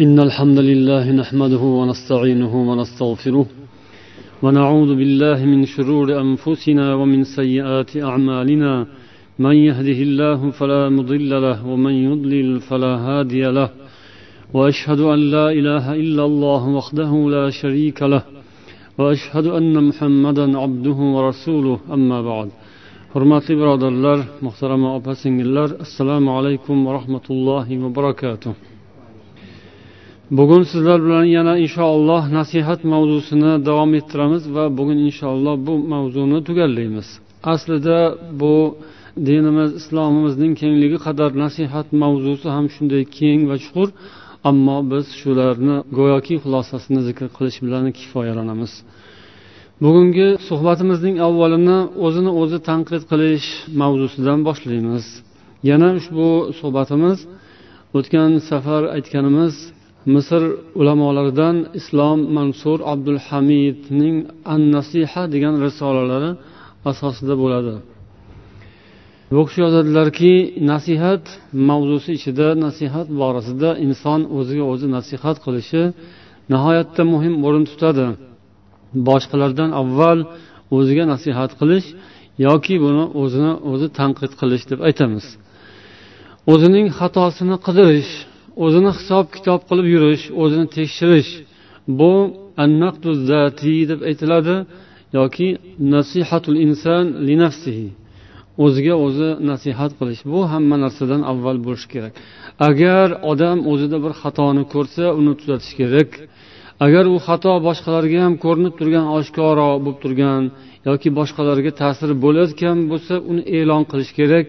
إن الحمد لله نحمده ونستعينه ونستغفره ونعوذ بالله من شرور أنفسنا ومن سيئات أعمالنا. من يهده الله فلا مضل له ومن يضلل فلا هادي له. وأشهد أن لا إله إلا الله وحده لا شريك له. وأشهد أن محمدا عبده ورسوله. أما بعد. Hurmatli birodarlar muhtarama opa singillar assalomu alaykum va rahmatullohi va barakatuh. Bugun sizlar bilan yana inshaalloh nasihat mavzusini davom ettiramiz va bugun inshaalloh bu mavzuni tugallaymiz. Aslida bu dinimiz islomimizning kengligi qadar nasihat mavzusi ham shunday keng va chuqur ammo biz shularni go'yoki xulosasini zikr qilish bilan kifoyalanamiz. Bugungi suhbatimizning avvalini o'zini o'zi tanqid qilish mavzusidan boshlaymiz. Yana ushbu suhbatimiz o'tgan safar aytganimiz misr ulamolaridan islom mansur abdul hamidning an nasiha degan risolalari asosida bo'ladi. Bu kishi yozadilarki nasihat mavzusi ichida nasihat borasida inson o'ziga o'zi nasihat qilishi nihoyatda muhim o'rin tutadi. Boshqalardan avval o'ziga nasihat qilish yoki buni o'zini o'zi tanqid qilish deb aytamiz. O'zining xatosini qidirish o'zini hisob kitob qilib yurish o'zini tekshirish bu deb aytiladi yoki nasihatul inson li nafsihi. O'ziga o'zi nasihat qilish. Bu hamma narsadan avval bo'lishi kerak. Agar odam o'zida bir xatoni ko'rsa uni tuzatish kerak. Agar u xato boshqalarga ham ko'rinib turgan oshkoro bo'lib turgan yoki boshqalarga ta'siri bo'layotgan bo'lsa uni e'lon qilish kerak.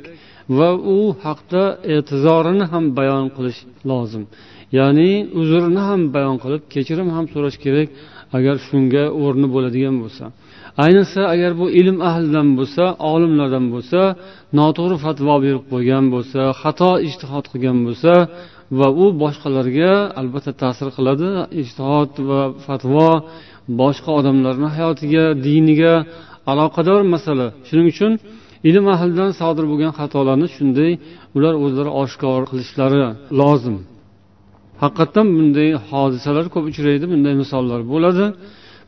Va u haqda e'tizorini ham bayon qilish lozim. Ya'ni uzrni ham bayon qilib kechirim ham so'rash kerak agar shunga o'rni bo'ladigan bo'lsa. Ayniqsa agar bu ilm ahlidan bo'lsa olimlardan bo'lsa noto'g'ri fatvo berib qo'ygan bo'lsa xato ishtihod qilgan bo'lsa va u boshqalarga albatta ta'sir qiladi ishtihod va fatvo boshqa odamlarni hayotiga diniga aloqador masala. Shuning uchun ilm ahlidan sodir bo'lgan xatolarni shunday ular o'zlari oshkor qilishlari lozim. Haqiqatdan bunday hodisalar ko'p uchraydi bunday misollar bo'ladi.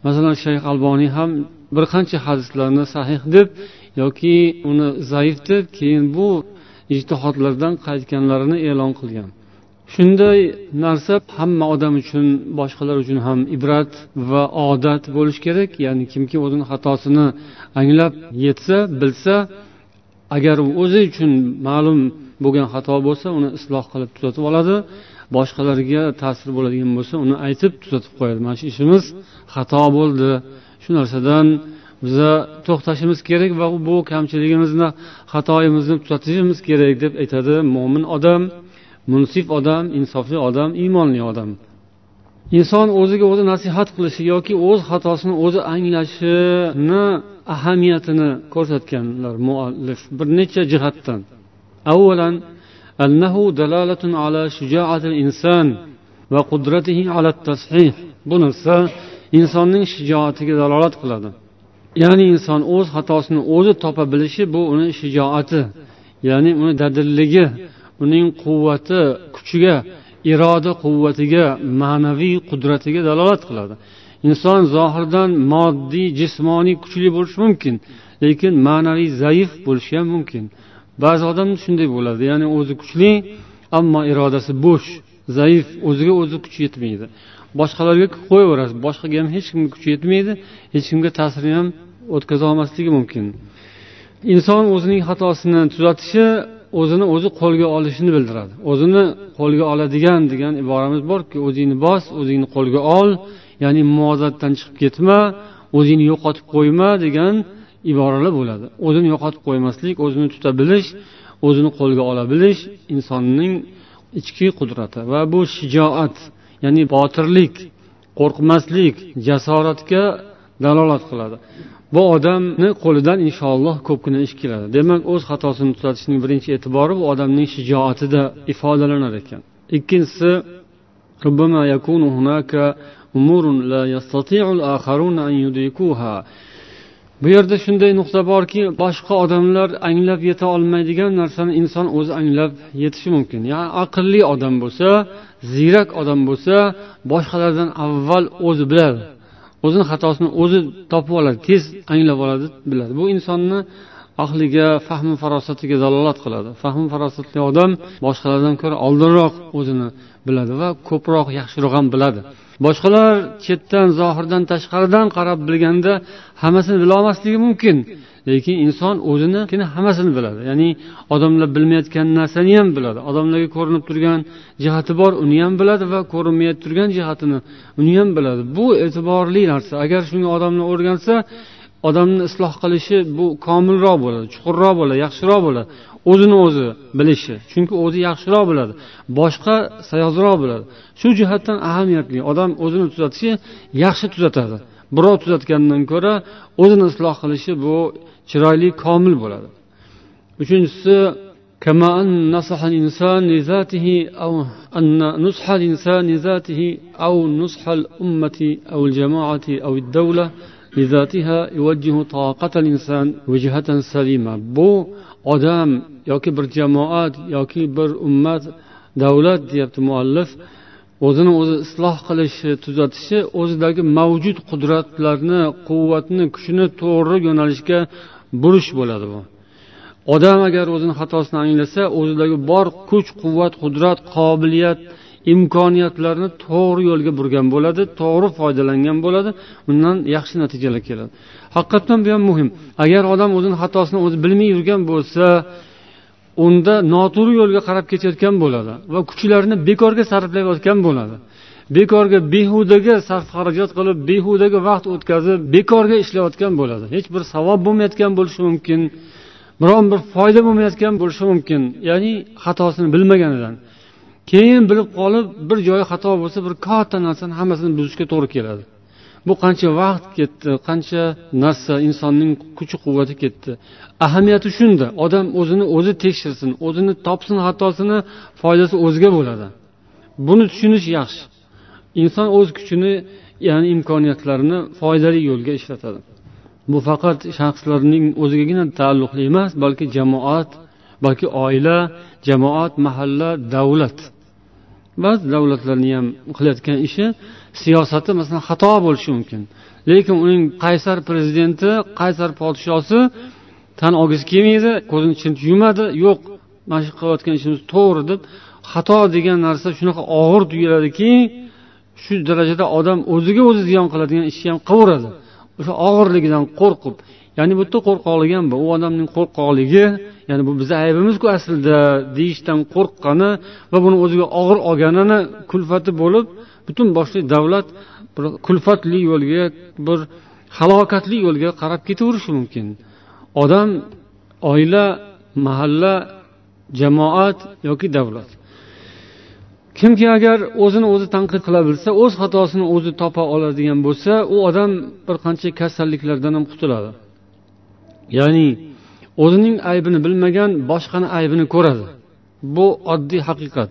Masalan shayx alboniy ham bir qancha hadislarni sahih deb yoki uni zaif deb keyin bu ijtihodlardan qaytganlarini e'lon qilgan. Shunday narsa hamma odam uchun boshqalar uchun ham ibrat va odat bo'lishi kerak. Ya'ni kimki o'zini xatosini anglab yetsa bilsa agar u o'zi uchun ma'lum bo'lgan xato bo'lsa uni isloh qilib tuzatib oladi. Boshqalarga ta'sir bo'ladigan bo'lsa uni aytib tuzatib qo'yadi. Mana shu ishimiz xato bo'ldi. Shu narsadan biza to'xtashimiz kerak va bu kamchiligimizni xatoyimizni tuzatishimiz kerak deb aytadi mo'min odam munsif odam insofli odam iymonli odam. Inson o'ziga o'zi nasihat qilishi yoki o'z xatosini o'zi anglashini ahamiyatini ko'rsatganlar muallif bir necha jihatdan avvalan أنه دلالة على شجاعة الإنسان وقدرته على التصحيح bu narsa insonning shijoatiga dalolat qiladi ya'ni inson o'z xatosini o'zi topa bilishi bu uni shijoati ya'ni uni dadilligi uning quvvati kuchiga iroda quvvatiga ma'naviy qudratiga dalolat qiladi Inson zohirdan moddiy jismoniy kuchli bo'lishi mumkin. Lekin ma'naviy zaif bo'lishi ham mumkin. Ba'zi odam shunday bo'ladi. Ya'ni o'zi kuchli ammo irodasi bo'sh zaif o'ziga o'zi kuchi yetmaydi. Boshqalarga qo'yaverasiz. Boshqaga ham hech kimga kuchi yetmaydi. Hech kimga ta'sirini ham o'tkaza olmasligi mumkin. Inson o'zining xatosini tuzatishi o'zini o'zi qo'lga olishini bildiradi. O'zini qo'lga oladigan degan iboramiz borku o'zingni bos o'zingni qo'lga ol. Ya'ni muvozatdan chiqib ketma o'zingni yo'qotib qo'yma degan iboralar bo'ladi. O'zini yo'qotib qo'ymaslik o'zini tuta bilish o'zini qo'lga ola bilish insonning ichki qudrati. Va bu shijoat ya'ni botirlik qo'rqmaslik jasoratga dalolat qiladi. Bu odamni qo'lidan inshaalloh ko'pgina ish keladi. Demak o'z xatosini tuzatishning birinchi e'tibori bu odamning shijoatida ifodalanar ekan ikkinchisi bu yerda shunday nuqta borki boshqa odamlar anglab yeta olmaydigan narsani inson o'zi anglab yetishi mumkin. Ya'ni aqlli odam bo'lsa ziyrak odam bo'lsa boshqalardan avval o'zi biladi. O'zini xatosini o'zi topib oladi tez anglab oladi biladi. Bu insonni ahliga fahmi farosatiga dalolat qiladi. Fahmi farosatli odam boshqalardan ko'ra oldinroq o'zini biladi va ko'proq yaxshiroq ham biladi. Boshqalar chetdan zohirdan tashqaridan qarab bilganda hammasini bilolmasligi mumkin. Lekin inson o'zini hammasini biladi. Ya'ni odamlar bilmayotgan narsani ham biladi. Odamlarga ko'rinib turgan jihati bor uni ham biladi va ko'rinmay turgan jihatini uni ham biladi. Bu e'tiborli narsa. Agar shunga odamlar o'rgansa odamni isloh qilishi bu komilroq bo'ladi chuqurroq bo'ladi yaxshiroq bo'ladi o'zini o'zi bilishi chunki o'zi yaxshiroq biladi boshqa sayozroq biladi shu jihatdan ahamiyatli odam o'zini tuzatishi yaxshi tuzatadi birov tuzatgandan ko'ra o'zini isloh qilishi bu chiroyli komil bo'ladi uchinchisi كما أن نصح الإنسان لذاته أو أن نصح الإنسان لذاته أو نصح الأمة أو الجماعة أو الدولة لذاتها يوجه طاقة الإنسان وجهة سليمة بو odam yoki bir jamoat yoki bir ummat davlat deyapti muallif o'zini o'zi isloh qilishi tuzatishi o'zidagi mavjud qudratlarni quvvatni kuchini to'g'ri yo'nalishga burish bo'ladi bu odam agar o'zini xatosini anglasa o'zidagi bor kuch quvvat qudrat qobiliyat imkoniyatlarni to'g'ri yo'lga burgan bo'ladi to'g'ri foydalangan bo'ladi undan yaxshi natijalar keladi. Haqiqatdan bu ham muhim. Agar odam o'zini xatosini o'zi bilmay yurgan bo'lsa unda noto'g'ri yo'lga qarab ketayotgan bo'ladi va kuchlarini bekorga sarflayotgan bo'ladi. Bekorga behudaga sarf xarajat qilib behudaga vaqt o'tkazib bekorga ishlayotgan bo'ladi. Hech bir savob bo'lmayotgan bo'lishi mumkin biron bir foyda bo'lmayotgan bo'lishi mumkin ya'ni xatosini bilmaganidan. Keyin bilib qolib bir joyi xato bo'lsa bir katta narsani hammasini buzishga to'g'ri keladi. Bu qancha vaqt ketdi qancha narsa insonning kuchi quvvati ketdi. Ahamiyati shunda odam o'zini o'zi tekshirsin o'zini topsin xatosini foydasi o'ziga bo'ladi. Buni tushunish yaxshi. Inson o'z kuchini ya'ni imkoniyatlarini foydali yo'lga ishlatadi. Bu faqat shaxslarning o'zigagina taalluqli emas balki jamoat balki oila jamoat mahalla davlat ba'zi davlatlarni ham qilayotgan ishi siyosati masalan xato bo'lishi mumkin. Lekin uning qaysar prezidenti qaysar podshosi tan olgisi kelmaydi ko'zini chint yumadi yo'q mana shu qilayotgan ishimiz to'g'ri deb xato degan narsa shunaqa og'ir tuyuladiki shu darajada odam o'ziga o'zi ziyon qiladigan ishni ham qilaveradi o'sha og'irligidan qo'rqib ya'ni bu yerda qo'rqoqligi ham bor u odamning qo'rqoqligi ya'ni bu bizni aybimizku aslida deyishdan qo'rqqani va buni o'ziga og'ir olganini kulfati bo'lib butun boshli davlat bir kulfatli yo'lga bir halokatli yo'lga qarab ketaverishi mumkin. Odam oila mahalla jamoat yoki davlat. Kimki agar o'zini o'zi tanqid qila bilsa o'z xatosini o'zi topa oladigan bo'lsa u odam bir qancha kasalliklardan ham qutuladi. Ya'ni o'zining aybini bilmagan boshqani aybini ko'radi. Bu oddiy haqiqat.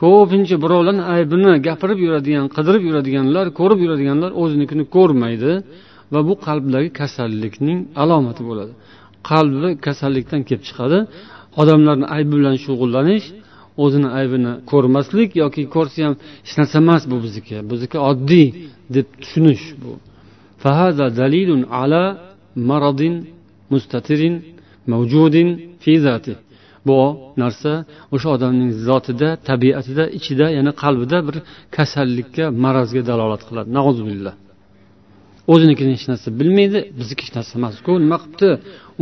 Ko'pincha birovlarni aybini gapirib yuradigan qidirib yuradiganlar ko'rib yuradiganlar o'zinikini ko'rmaydi va bu qalbdagi kasallikning alomati bo'ladi. Qalbi kasallikdan kelib chiqadi. Odamlarni aybi bilan shug'ullanish o'zini aybini ko'rmaslik yoki ko'rsa ham hech narsa emas bu bizniki bizniki oddiy deb tushunish bu. Dalilun ala maradin mustatirin mavjudin fi zati. Bu narsa o'sha odamning zotida tabiatida ichida ya'ni qalbida bir kasallikka marazga dalolat qiladi. Nauzubillah o'zinikini hech narsa bilmaydi bizniki hech narsa emasku nima qilibdi?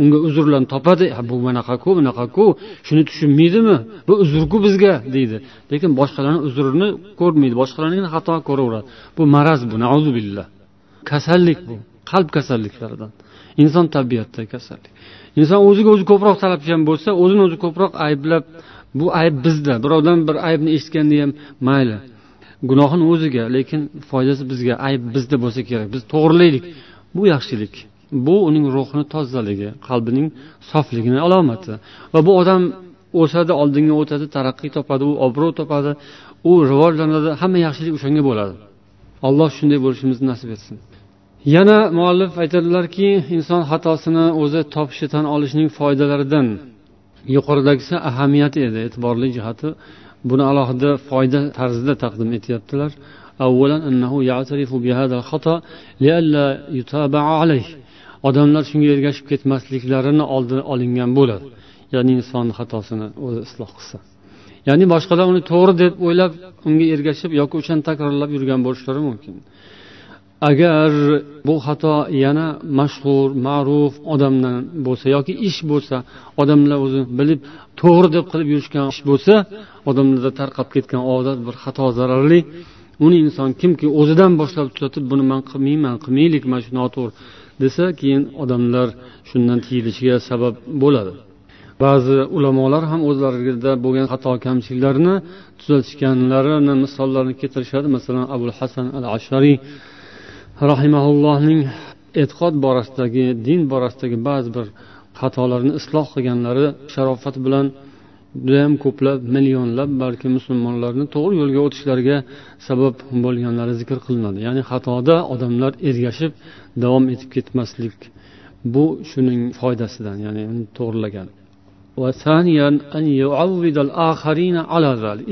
Unga uzrlarni topadi bu bunaqaku bunaqaku shuni tushunmaydimi? Bu uzrku bizga deydi. Lekin boshqalarni uzrini ko'rmaydi boshqalarni xato ko'raveradi. Bu maraz bu nauzubillah kasallik bu qalb kasalliklaridan. Inson tabiatida kasallik inson o'ziga o'zi ko'proq talabchan bo'lsa o'zini o'zi ko'proq ayblab bu ayb bizda. Birovdan bir aybni eshitganda ham mayli. Gunohini o'ziga lekin foydasi bizga ayb bizda bo'lsa kerak. Biz to'g'rilaylik. Bu yaxshilik. Bu uning ruhini tozaligi qalbining sofligini alomati. Va bu odam o'sadi oldinga o'tadi taraqqiy topadi u obro' topadi u rivojlanadi. Hamma yaxshilik o'shanga bo'ladi. Alloh shunday bo'lishimizni nasib etsin. Yana muallif aytadilarki inson xatosini o'zi topishi tan olishning foydalaridan yuqoridagisi ahamiyati edi e'tiborli jihati. Buni alohida foyda tarzida taqdim etyaptilar. Odamlar shunga ergashib ketmasliklarini oldi olingan bo'ladi ya'ni inson xatosini o'zi isloh qilsa. Ya'ni boshqalar uni to'g'ri deb o'ylab unga ergashib yoki o'shani takrorlab yurgan bo'lishlari mumkin. Agar bu xato yana mashhur ma'ruf odamdan bo'lsa yoki ish bo'lsa odamlar o'zi bilib to'g'ri deb qilib yurishgan ish bo'lsa odamlarda tarqab ketgan odat bir xato zararli. Uni inson kimki o'zidan boshlab tuzatib buni man qilmayman qilmaylik mana shu noto'g'ri desa keyin odamlar shundan tiyilishiga sabab bo'ladi. Ba'zi ulamolar ham o'zlarida bo'lgan xato kamchiliklarni tuzatishganlarini misollarini keltirishadi. Masalan abul hasan al ashariy rahimaullohning e'tiqod borasidagi din borasidagi ba'zi bir xatolarni isloh qilganlari sharofat bilan judayam ko'plab millionlab balki musulmonlarni to'g'ri yo'lga o'tishlariga sabab bo'lganlari zikr qilinadi. Ya'ni xatoda odamlar ergashib davom etib ketmaslik bu shuning foydasidan ya'ni uni to'g'irlagan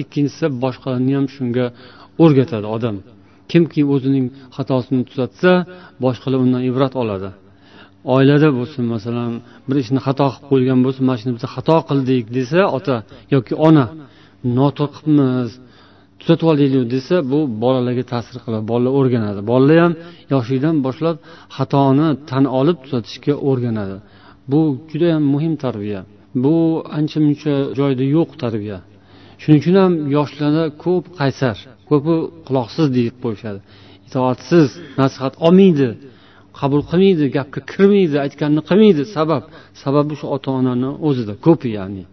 ikkinchisi boshqalarni ham shunga o'rgatadi odam. Kimki o'zining xatosini tuzatsa boshqalar undan ibrat oladi. Oilada bo'lsin masalan bir ishni xato qilib qo'ygan bo'lsa mana shuni biz xato qildik desa ota yoki ona noto'g'ri qilibmiz tuzatib olaylik desa bu bolalarga ta'sir qiladi bolalar o'rganadi. Bolalar ham yoshlikdan boshlab xatoni tan olib tuzatishga o'rganadi. Bu judayam muhim tarbiya. Bu ancha muncha joyda yo'q tarbiya. Shuning uchun ham yoshlarda ko'p qaysar ko'pi quloqsiz deb qo'yishadi itoatsiz nasihat olmaydi qabul qilmaydi gapga kirmaydi aytganini qilmaydi. Sabab sababi shu ota onani o'zida ko'pi ya'ni.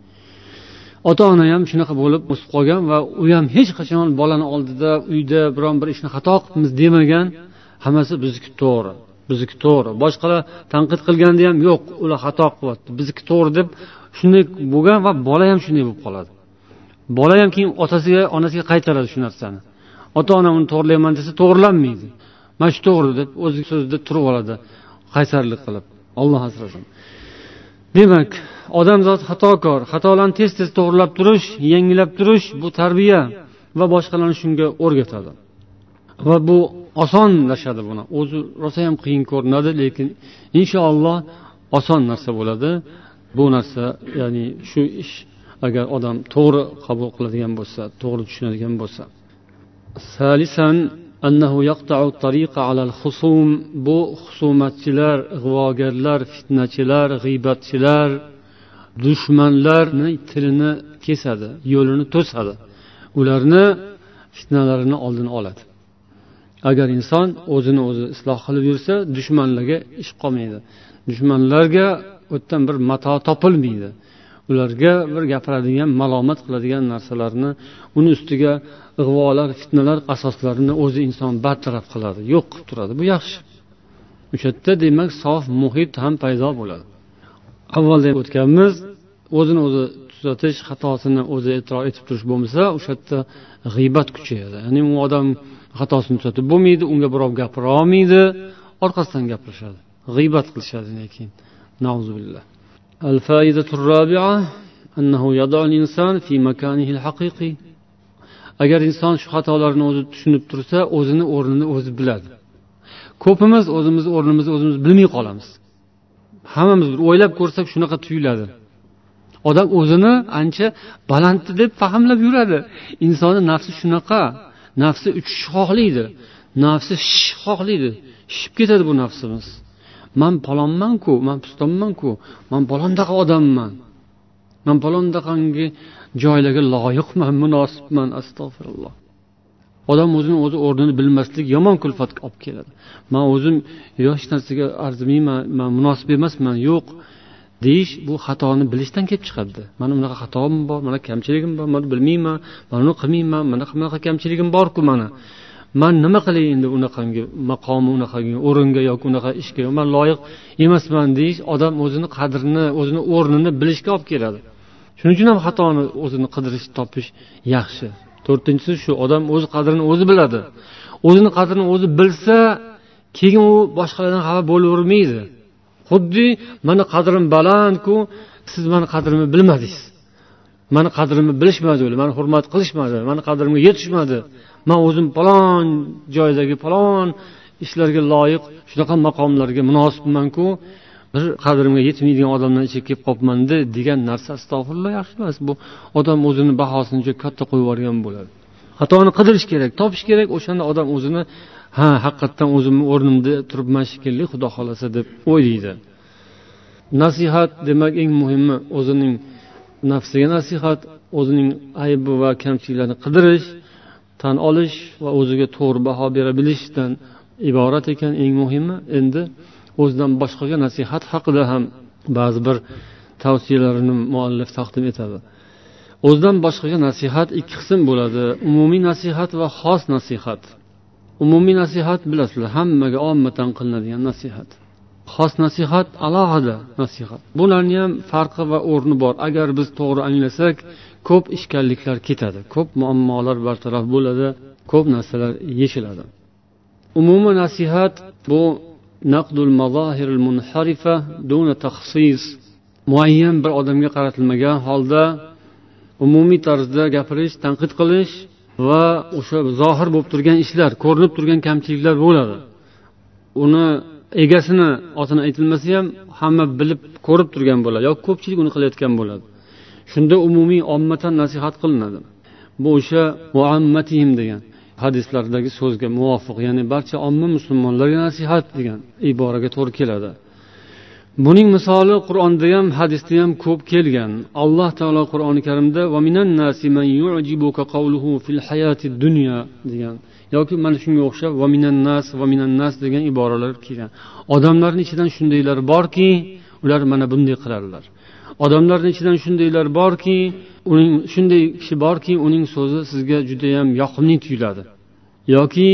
Ota ona ham shunaqa bo'lib o'sib qolgan va u ham hech qachon bolani oldida uyda biron bir ishni xato qilibmiz demagan hammasi bizniki to'g'ri bizniki to'g'ri. Boshqalar tanqid qilganda ham yo'q ular xato qilyapti bizniki to'g'ri deb shunday bo'lgan va bola ham shunday bo'lib qoladi. Bola ham keyin otasiga onasiga qaytaradi shu narsani. Ota ona uni to'g'irlayman desa to'g'irlanmaydi. Mana shu to'g'ri deb o'z so'zida turib oladi. Qaysarlik qilib. Olloh asrasin demak odamzod xatokor xatolarni tez tez to'g'irlab turish yangilab turish bu tarbiya va boshqalarni shunga o'rgatadi. Va bu osonlashadi buni. O'zi rosa ham qiyin ko'rinadi lekin inshaalloh oson narsa bo'ladi. Bu narsa ya'ni shu ish agar odam to'g'ri qabul qiladigan bo'lsa to'g'ri tushunadigan bo'lsa. Salisan annahu yaqta'u tariqa alal husum. Bu husumatchilar ig'vogarlar fitnachilar g'iybatchilar dushmanlarni tilini kesadi yo'lini to'sadi. Ularni fitnalarini oldini oladi. Agar inson o'zini o'zi isloh qilib yursa dushmanlarga ish qolmaydi. Dushmanlarga u yerdan bir mato topilmaydi. Ularga bir gapiradigan malomat qiladigan narsalarni uni ustiga ig'volar fitnalar asoslarini o'zi inson bartaraf qiladi yo'q qilib turadi. Bu yaxshi. O'sha yerda demak sof muhit ham paydo bo'ladi. Avvalda o'tganmiz o'zini o'zi tuzatish xatosini o'zi e'tirof etib turish bo'lmasa o'sha yerda g'iybat kuchayadi. Ya'ni u odam xatosini tuzatib bo'lmaydi unga birov gapira olmaydi orqasidan gapirishadi g'iybat qilishadi keyin الفائدة الرابعة أنه يضع الإنسان في مكانه الحقيقي agar inson shu xatolarni o'zi tushunib tursa o'zini o'rnini o'zi biladi ko'pimiz o'zimizni o'rnimizni o'zimiz bilmay qolamiz hammamiz o'ylab ko'rsak shunaqa tuyuladi odam o'zini ancha baland deb fahmlab yuradi insonni nafsi shunaqa nafsi uchishni xohlaydi nafsi shishishni xohlaydi shishib ketadi bu nafsimiz Man palonmanku man pistonmanku man palondaqa odamman. Man palondaqangi joylarga loyiqman munosibman astag'firulloh. Odam o'zini o'zi o'rnini bilmaslik yomon kulfatga olib keladi. Man o'zim hech narsaga arzimayman man munosib emasman yo'q deyish bu xatoni bilishdan kelib chiqadi. Mani bunaqa xatom bor mana kamchiligim bor mana bilmayman mana uni qilmayman mana bunaqa kamchiligim borku mana. Man nima qilay endi unaqangi maqomi unaqangi o'ringa yoki unaqa ishga? Man loyiq emasman deyish odam o'zini qadrini o'zini o'rnini bilishga olib keladi. Shuning uchun ham xatoni o'zini qidirish topish yaxshi. To'rtinchisi shu odam o'z qadrini o'zi biladi. O'zini qadrini o'zi bilsa keyin u boshqalardan xafa bo'lavermaydi. Xuddi mani qadrim balandku siz mani qadrimni bilmadingiz. Mani qadrimni bilishmadi ular mani hurmat qilishmadi mani qadrimga yetishmadi. Man o'zim falon joydagi falon ishlarga loyiq shunaqa maqomlarga munosibmanku bir qadrimga yetmaydigan odamdan ichiga kelib qolibmanda degan narsa astag'firulloh yaxshi emas. Bu odam o'zini bahosini juda katta qo'yib yuborgan bo'ladi. Xatoni qidirish kerak topish kerak o'shanda odam o'zini ha haqiqatdan o'zimni o'rnimda turibman shekilli xudo xohlasa deb o'ylaydi. Nasihat demak eng muhimi o'zining nafsiga nasihat o'zining aybi va kamchiliklarini qidirish tan olish va o'ziga to'g'ri baho bera bilishdan iborat ekan eng muhimi. Endi o'zidan boshqaga nasihat haqida ham ba'zi bir tavsiyalarini muallif taqdim etadi. O'zidan boshqaga nasihat ikki qism bo'ladi. Umumiy nasihat va xos nasihat. Umumiy nasihat bilasizlar hammaga ommatan qilinadigan nasihat. Xos nasihat alohida nasihat. Bularni ham farqi va o'rni bor. Agar biz to'g'ri anglasak ko'p ishkalliklar ketadi ko'p muammolar bartaraf bo'ladi ko'p narsalar yechiladi. Umumiy nasihat bu naqdul mazahiril munharifa duna taxsis muayyan bir odamga qaratilmagan holda umumiy tarzda gapirish tanqid qilish va o'sha zohir bo'lib turgan ishlar ko'rinib turgan kamchiliklar bo'ladi. Uni egasini otini aytilmasa ham hamma bilib ko'rib turgan bo'ladi yoki ko'pchilik uni qilayotgan bo'ladi. Shunda umumiy ommatan nasihat qilinadi. Bu o'sha muammatihim degan hadislardagi so'zga muvofiq ya'ni barcha omma musulmonlarga nasihat degan iboraga to'g'ri keladi. Buning misoli qur'onda ham hadisda ham ko'p kelgan. Alloh taolo qur'oni karimda degan yoki mana shunga o'xshab nas nas degan iboralar kelgan. Odamlarni ichidan shundaylar borki ular mana bunday qiladilar odamlarni ichidan shundaylar borki uning shunday kishi borki uning so'zi sizga judayam yoqimli tuyuladi. Yoki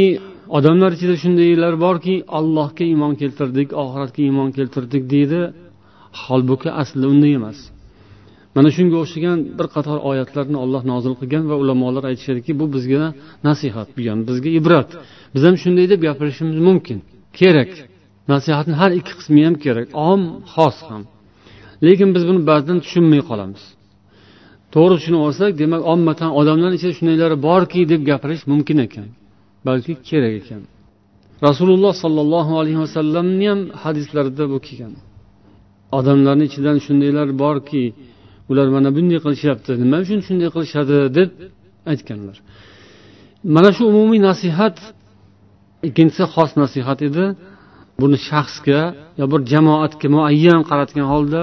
odamlar ichida shundaylar borki allohga iymon keltirdik oxiratga iymon keltirdik deydi holbuki aslida unday emas. Mana shunga o'xshagan bir qator oyatlarni olloh nozil qilgan va ulamolar aytishadiki bu bizga nasihat bo'lgan bizga ibrat. Biz ham shunday deb gapirishimiz mumkin. Kerak. Nasihatni har ikki qismi ham kerak. Om xos ham. Lekin biz buni ba'zidan tushunmay qolamiz. To'g'ri tushunib olsak demak ommatan odamlar ichida shundaylari borki deb gapirish mumkin ekan balki kerak ekan. Rasululloh sollallohu alayhi vasallamni ham hadislarida bu kelgan. Odamlarni ichidan shundaylar borki ular mana bunday qilishyapti nima uchun shunday qilishadi deb aytganlar. Mana shu umumiy nasihat ikkinchisi xos nasihat edi. Buni shaxsga yo bir jamoatga muayyan qaratgan holda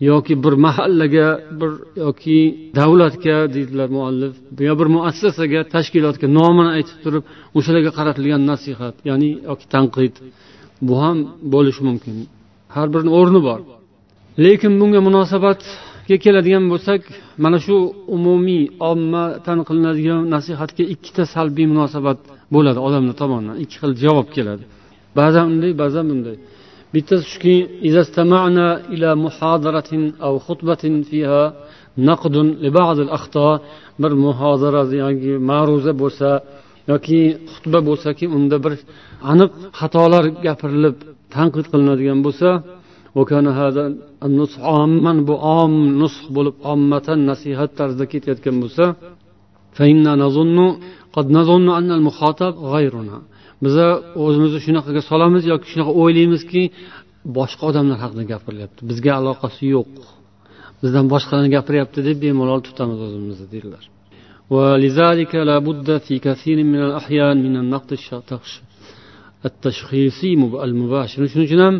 yoki bir mahallaga bir yoki davlatga deydilar muallif. Yo bir muassasaga tashkilotga nomini aytib turib o'shalarga qaratilgan nasihat ya'ni yoki tanqid bu ham bo'lishi mumkin. Har birini o'rni bor. Lekin bunga munosabatga keladigan bo'lsak mana shu umumiy ommatan qilinadigan nasihatga ikkita salbiy munosabat bo'ladi odamlar tomonidan. Ikki xil javob keladi. Ba'zan unday ba'zan bunday. bittasi shuki إلى محاضرة أو خطبة فيها نقد لبعض الأخطاء bir muhozara yoki ma'ruza bo'lsa yoki xutba bo'lsaki unda bir aniq xatolar gapirilib tanqid qilinadigan bo'lsa bu om nusx bo'lib ommatan nasihat tarzida ketayotgan bo'lsa biza o'zimizni shunaqaga solamiz yoki shunaqa o'ylaymizki boshqa odamlar haqida gapirilyapti bizga aloqasi yo'q bizdan boshqalarni gapiryapti deb bemalol tutamiz o'zimizni deydilar ولذلك لا بد في كثير من الأحيان من النقد التشخيصي المباشر shuning uchun ham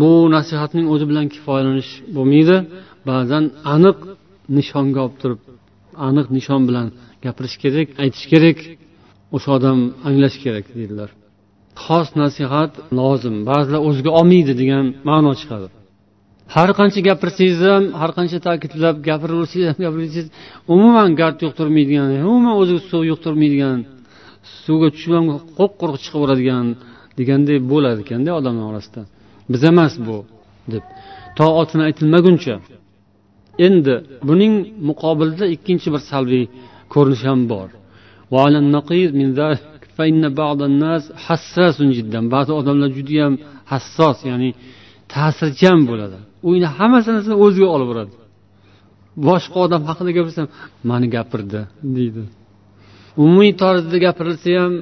bu nasihatning o'zi bilan kifoyalanish bo'lmaydi ba'zan aniq nishonga olib turib aniq nishon bilan gapirish kerak aytish kerak o'sha odam anglashi kerak deydilar xos nasihat lozim. Ba'zilar o'ziga olmaydi degan ma'no chiqadi. Har qancha gapirsangiz ham har qancha ta'kidlab gapiraversangiz ham gapiraversangiz umuman gard yuqtirmaydigan umuman o'ziga suv yuqtirmaydigan suvga tushib ham qo'rq qo'rq chiqaveradigan deganday bo'ladi ekanda odamlar orasida. Biz emas bu deb. To otini aytilmaguncha endi buning muqobilida ikkinchi bir salbiy ko'rinish ham bor. ba'zi odamlar judayam hassos ya'ni ta'sirchan bo'ladi. Uni hamma narsani o'ziga olaveradi boshqa odam haqida gapirsam mani gapirdi deydi. Umumiy tarzda gapirilsa ham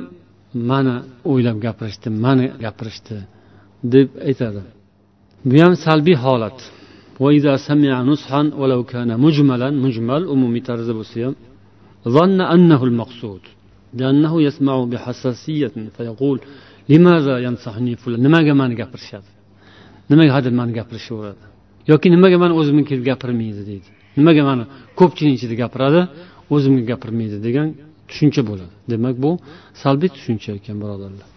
mani o'ylab gapirishdi mani gapirishdi deb aytadi. Bu ham salbiy holat. Mujmal umumiy tarzda bo'lsa ham لأنه يسمع بحساسية فيقول لماذا ينصحني فلان nimaga mani gapirishadi nimaga hadeb mani gapirishaveradi yoki nimaga mani o'zimga kelib gapirmaydi deydi nimaga mani ko'pchilik ichida gapiradi o'zimga gapirmaydi degan tushuncha bo'ladi demak bu salbiy tushuncha ekan birodarlar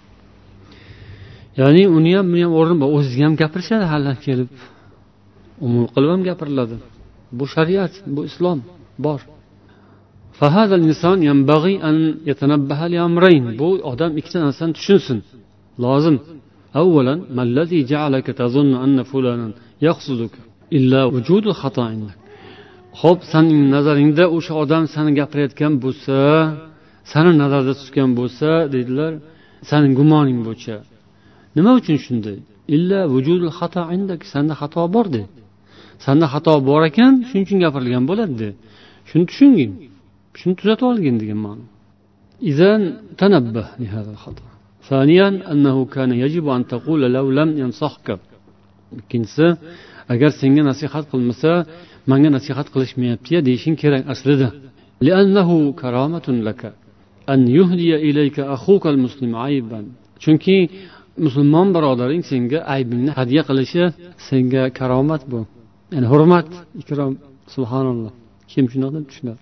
ya'ni uni ham buni ham o'rni bor o'ziga ham gapirishadi hali kelib umum qilib ham gapiriladi bu shariat bu islom bor bu odam ikkita narsani tushunsin lozim أولا ما الذي جعلك تظن أن فلانا يقصدك إلا وجود الخطأ عندك ho'p saning nazaringda o'sha odam sani gapirayotgan bo'lsa sani nazarda tutgan bo'lsa deydilar sani gumoning bo'yicha nima uchun shunday illa vujudul xato indak sanda xato bor de sanda xato bor ekan shuning uchun gapirilgan bo'ladi de shuni tushungin shuni tuzatib olgin degan ma'no إذا تنبه لهذا الخطأ ثانيا أنه كان يجب أن تقول لو لم ينصحك ikkinchisi agar senga nasihat qilmasa manga nasihat qilishmayaptiya deyishing kerak aslida chunki musulmon birodaring senga aybingni hadya qilishi senga karomat bu ya'ni hurmat ikrom subhanalloh kim shunaqa deb tushunadi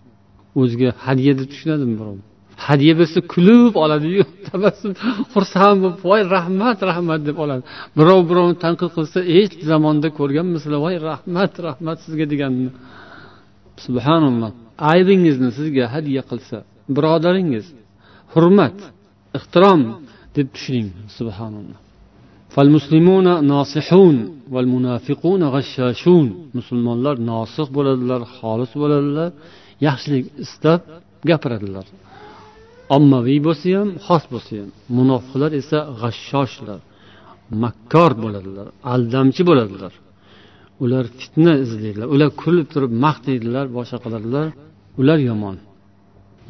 O'ziga hadya deb tushunadimi birov hadya bersa kulib oladiyu tabassum xursand bo'lib voy rahmat rahmat deb oladi. Birov birovni tanqid qilsa hech zamonda ko'rganmisizlar voy rahmat rahmat sizga deganini. Subhanalloh. Aybingizni sizga hadya qilsa birodaringiz hurmat ehtirom deb tushuning. Subhanalloh. Musulmonlar nosih bo'ladilar xolis bo'ladilar. Yaxshilik istab gapiradilar. Ommaviy bo'lsa ham xos bo'lsa ham. Munofiqlar esa g'ashshoshlar makkor bo'ladilar aldamchi bo'ladilar. Ular fitna izlaydilar ular kulib turib maqtaydilar boshqa qiladilar. Ular yomon.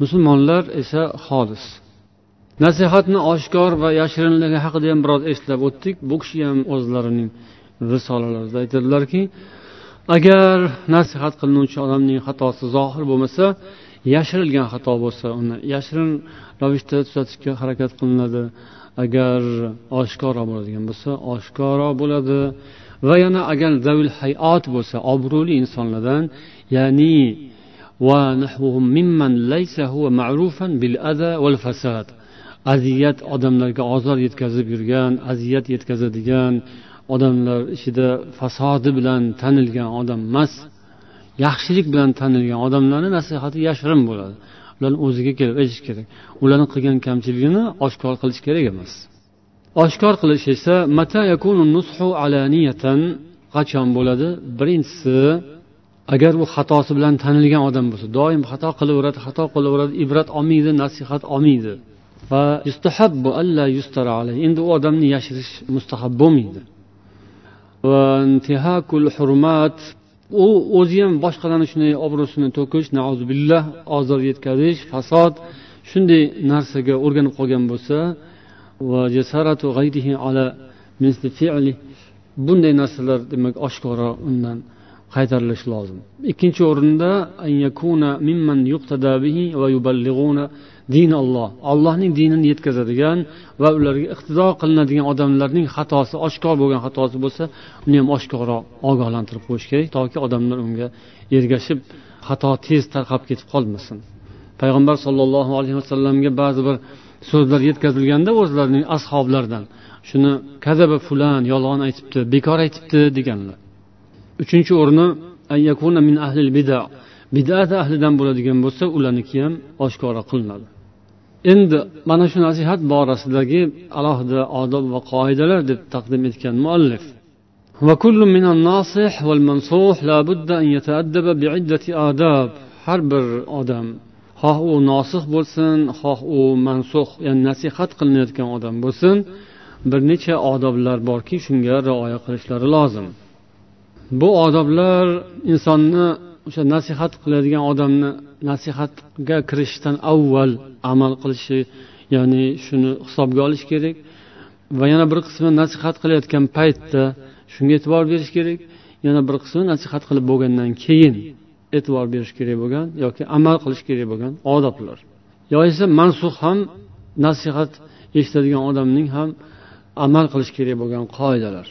Musulmonlar esa xolis. Nasihatni oshkor va yashirinligi haqida ham biroz eslab o'tdik. Bu kishi ham o'zlarining risolalarida aytadilarki agar nasihat qilinuvchi odamning xatosi zohir bo'lmasa yashirilgan xato bo'lsa uni yashirin ravishda tuzatishga harakat qilinadi. Agar oshkoro bo'ladigan bo'lsa oshkoro bo'ladi. Va yana agar zavil hayot bo'lsa obro'li insonlardan ya'ni aziyat odamlarga ozor yetkazib yurgan aziyat yetkazadigan odamlar ichida fasodi bilan tanilgan odam emas yaxshilik bilan tanilgan odamlarni nasihati yashirin bo'ladi. Ularni o'ziga kelib aytish kerak. Ularni qilgan kamchiligini oshkor qilish kerak emas. Oshkor qilish esa qachon bo'ladi? Birinchisi agar u xatosi bilan tanilgan odam bo'lsa doim xato qilaveradi xato qilaveradi ibrat olmaydi nasihat olmaydi. Va endi u odamni yashirish mustahab bo'lmaydi. U o'zi ham boshqalarni shunday obro'sini to'kish billah ozor yetkazish fasod shunday narsaga o'rganib qolgan bo'lsa bunday narsalar demak oshkora undan qaytarilishi lozim. Ikkinchi o'rinda din olloh allohning dinini yetkazadigan va ularga iqtido qilinadigan odamlarning xatosi oshkor bo'lgan xatosi bo'lsa uni ham oshkorroq ogohlantirib qo'yish kerak toki odamlar unga ergashib xato tez tarqab ketib qolmasin. Payg'ambar sollallohu alayhi vasallamga ba'zi bir so'zlar yetkazilganda o'zlarining ashoblaridan shuni kazaba fulan yolg'on aytibdi bekor aytibdi deganlar. Uchinchi o'rni bidat ahlidan bo'ladigan bo'lsa ularniki ham oshkora qilinadi. endi mana shu nasihat borasidagi alohida odob va qoidalar deb taqdim etgan muallif وكل من الناصح والمنصوح لا بد أن يتأدب بعدة آداب har bir odam xoh u nosih bo'lsin xoh u mansux ya'ni nasihat qilinayotgan odam bo'lsin bir necha odoblar borki shunga rioya qilishlari lozim bu odoblar insonni o'sha nasihat qiladigan odamni nasihatga kirishishdan avval amal qilishi ya'ni shuni hisobga olish kerak va yana bir qismi nasihat qilayotgan paytda shunga e'tibor berish kerak yana bir qismi nasihat qilib bo'lgandan keyin e'tibor berish kerak bo'lgan yoki amal qilish kerak bo'lgan odoblar yoinsa mansux ham nasihat eshitadigan odamning ham amal qilish kerak bo'lgan qoidalar.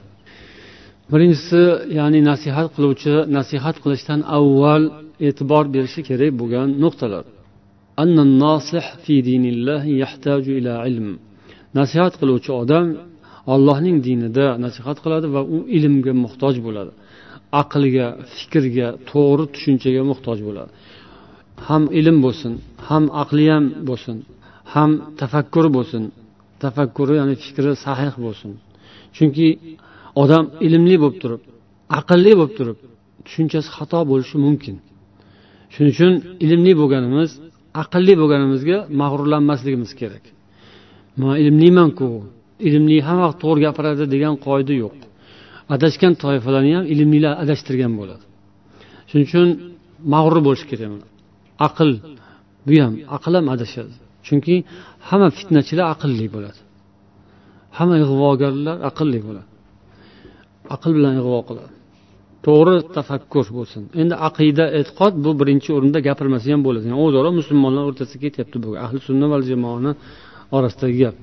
Birinchisi ya'ni nasihat qiluvchi nasihat qilishdan avval e'tibor berishi kerak bo'lgan nuqtalar. Nasihat qiluvchi odam ollohning dinida nasihat qiladi va u ilmga muhtoj bo'ladi. Aqlga fikrga to'g'ri tushunchaga muhtoj bo'ladi. Ham ilm bo'lsin ham aqli ham bo'lsin ham tafakkur bo'lsin. Tafakkuri ya'ni fikri sahih bo'lsin. Chunki odam ilmli bo'lib turib aqlli bo'lib turib tushunchasi xato bo'lishi mumkin. Shuning uchun ilmli bo'lganimiz aqlli bo'lganimizga mag'rurlanmasligimiz kerak. Man ilmlimanku ilmli hamma vaqt to'g'ri gapiradi degan qoida yo'q. Adashgan toifalarni ham ilmlilar adashtirgan bo'ladi. Shuning uchun mag'rur bo'lish kerak aql bu ham aql ham adashadi. Chunki hamma fitnachilar aqlli bo'ladi. Hamma ig'vogarlar aqlli bo'ladi. Aql bilan ig'vo qiladi. To'g'ri tafakkur bo'lsin. Endi aqida e'tiqod bu birinchi o'rinda gapirmasa ham bo'ladi. Yani o'zaro musulmonlar o'rtasida ketyapti bu ahli sunna va jamoani orasidagi gap.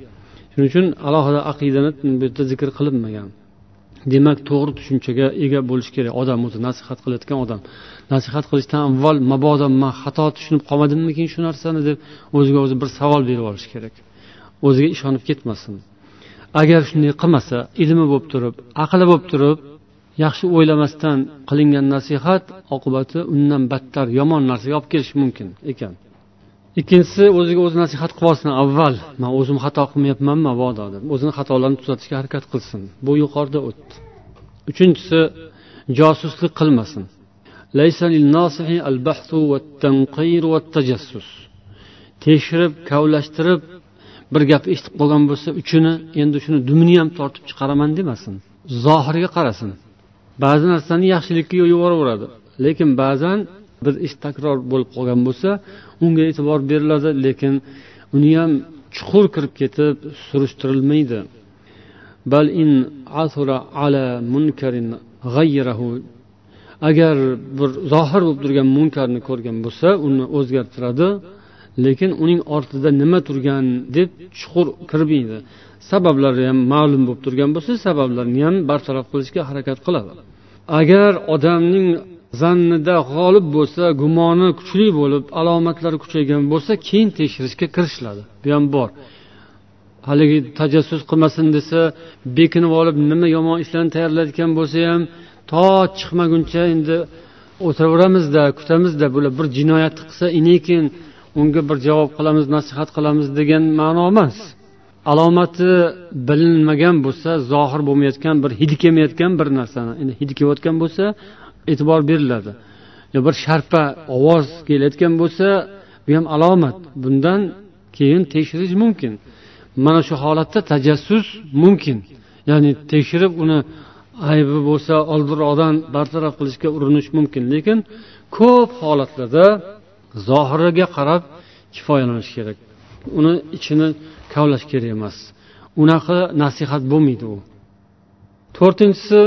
Shuning uchun alohida aqidani bu yerda zikr qilinmagan. Demak to'g'ri tushunchaga ega bo'lishi kerak. Odam o'zi nasihat qilayotgan odam. Nasihat qilishdan avval mabodo man xato tushunib qolmadimmikin shu narsani deb o'ziga o'zi bir savol berib olish kerak. O'ziga ishonib ketmasin. Agar shunday qilmasa ilmi bo'lib turib aqli bo'lib turib yaxshi o'ylamasdan qilingan nasihat oqibati undan battar yomon narsaga olib kelishi mumkin ekan. Ikkinchisi o'ziga o'zi nasihat qilib olsin avval man o'zim xato qilmayapman mabodo deb o'zini xatolarini tuzatishga harakat qilsin. Bu yuqorida o'tdi. Uchinchisi josuslik qilmasin. Tekshirib kavlashtirib bir gap eshitib qolgan bo'lsa uchini endi shuni dumini ham tortib chiqaraman demasin. Zohiriga qarasin. Ba'zi narsani yaxshilikka yuboraveradi. Lekin ba'zan bir ish takror bo'lib qolgan bo'lsa unga e'tibor beriladi lekin uni ham chuqur kirib ketib surishtirilmaydi. Bal in ala munkarin g'ayyirahu agar bir zohir bo'lib turgan munkarni ko'rgan bo'lsa uni o'zgartiradi. Lekin uning ortida nima turgan deb chuqur kirmaydi. Sabablari ham ma'lum bo'lib turgan bo'lsa sabablarni ham bartaraf qilishga harakat qiladi. Agar odamning zannida g'olib bo'lsa gumoni kuchli bo'lib alomatlari kuchaygan bo'lsa keyin tekshirishga kirishiladi. Bu ham bor. Haligi tajassus qilmasin desa bekinib olib nima yomon ishlarni tayyorlayotgan bo'lsa ham to chiqmaguncha endi o'tiraveramizda kutamizda bular bir jinoyatni qilsa inekin unga bir javob qilamiz nasihat qilamiz degan ma'no emas. Alomati bilinmagan bo'lsa zohir bo'lmayotgan bir hidi kelmayotgan bir narsani endi hidi kelayotgan bo'lsa e'tibor beriladi. Yo bir sharpa ovoz kelayotgan bo'lsa bu ham alomat. Bundan keyin tekshirish mumkin. Mana shu holatda tajassus mumkin. Ya'ni tekshirib uni aybi bo'lsa oldinroqdan bartaraf qilishga urinish mumkin. Lekin ko'p holatlarda zohiriga qarab kifoyalanish kerak. Uni ichini kavlash kerak emas. Unaqa nasihat bo'lmaydi u. To'rtinchisi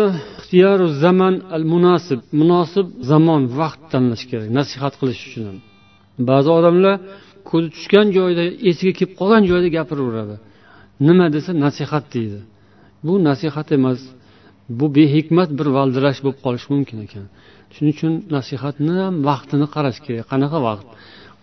zaman al munosib munosib zamon vaqt tanlash kerak nasihat qilish uchun ham. Ba'zi odamlar ko'zi tushgan joyda esiga kelib qolgan joyda gapiraveradi. Nima desa nasihat deydi. Bu nasihat emas bu behikmat bir valdirash bo'lib qolishi mumkin ekan. Shuning uchun nasihatni ham vaqtini qarash kerak. Qanaqa vaqt?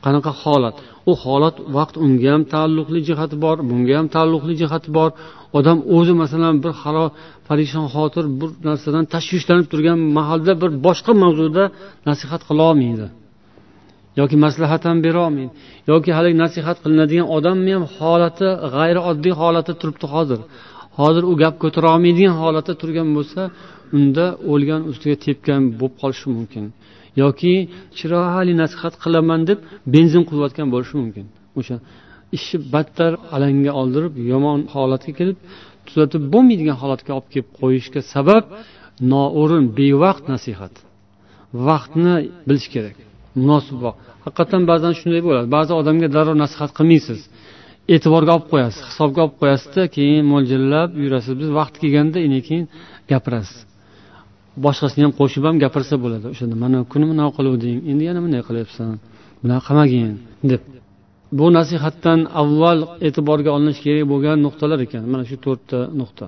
Qanaqa holat? U holat vaqt unga ham taalluqli jihati bor bunga ham taalluqli jihati bor. Odam o'zi masalan bir halo parishon xotir bir narsadan tashvishlanib turgan mahalda bir boshqa mavzuda nasihat qilolmaydi yoki maslahat ham berolmaydi yoki haligi nasihat qilinadigan odamni ham holati g'ayrioddiy holatda turibdi hozir. Hozir u gap ko'tara olmaydigan holatda turgan bo'lsa unda o'lgan ustiga tepgan bo'lib qolishi mumkin. Yoki chiroyli nasihat qilaman deb benzin quyayotgan bo'lishi mumkin. O'sha ishni battar alanga oldirib yomon holatga kelib tuzatib bo'lmaydigan holatga olib kelib qo'yishga sabab noo'rin bevaqt nasihat. Vaqtni bilish kerak. Munosib vaqt. Haqiqatdan ba'zan shunday bo'ladi. Ba'zi odamga darrov nasihat qilmaysiz. E'tiborga olib qo'yasiz hisobga olib qo'yasizda keyin mo'ljallab yurasiz. Biz vaqti kelganda keyin gapirasiz. Boshqasini ham qo'shib ham gapirsa bo'ladi. O'shanda mana kuni bunaqa qiluvding endi yana bunday qilyapsan bunaqa qilmagin deb. Bu nasihatdan avval e'tiborga olinishi kerak bo'lgan nuqtalar ekan. Mana shu to'rtta nuqta.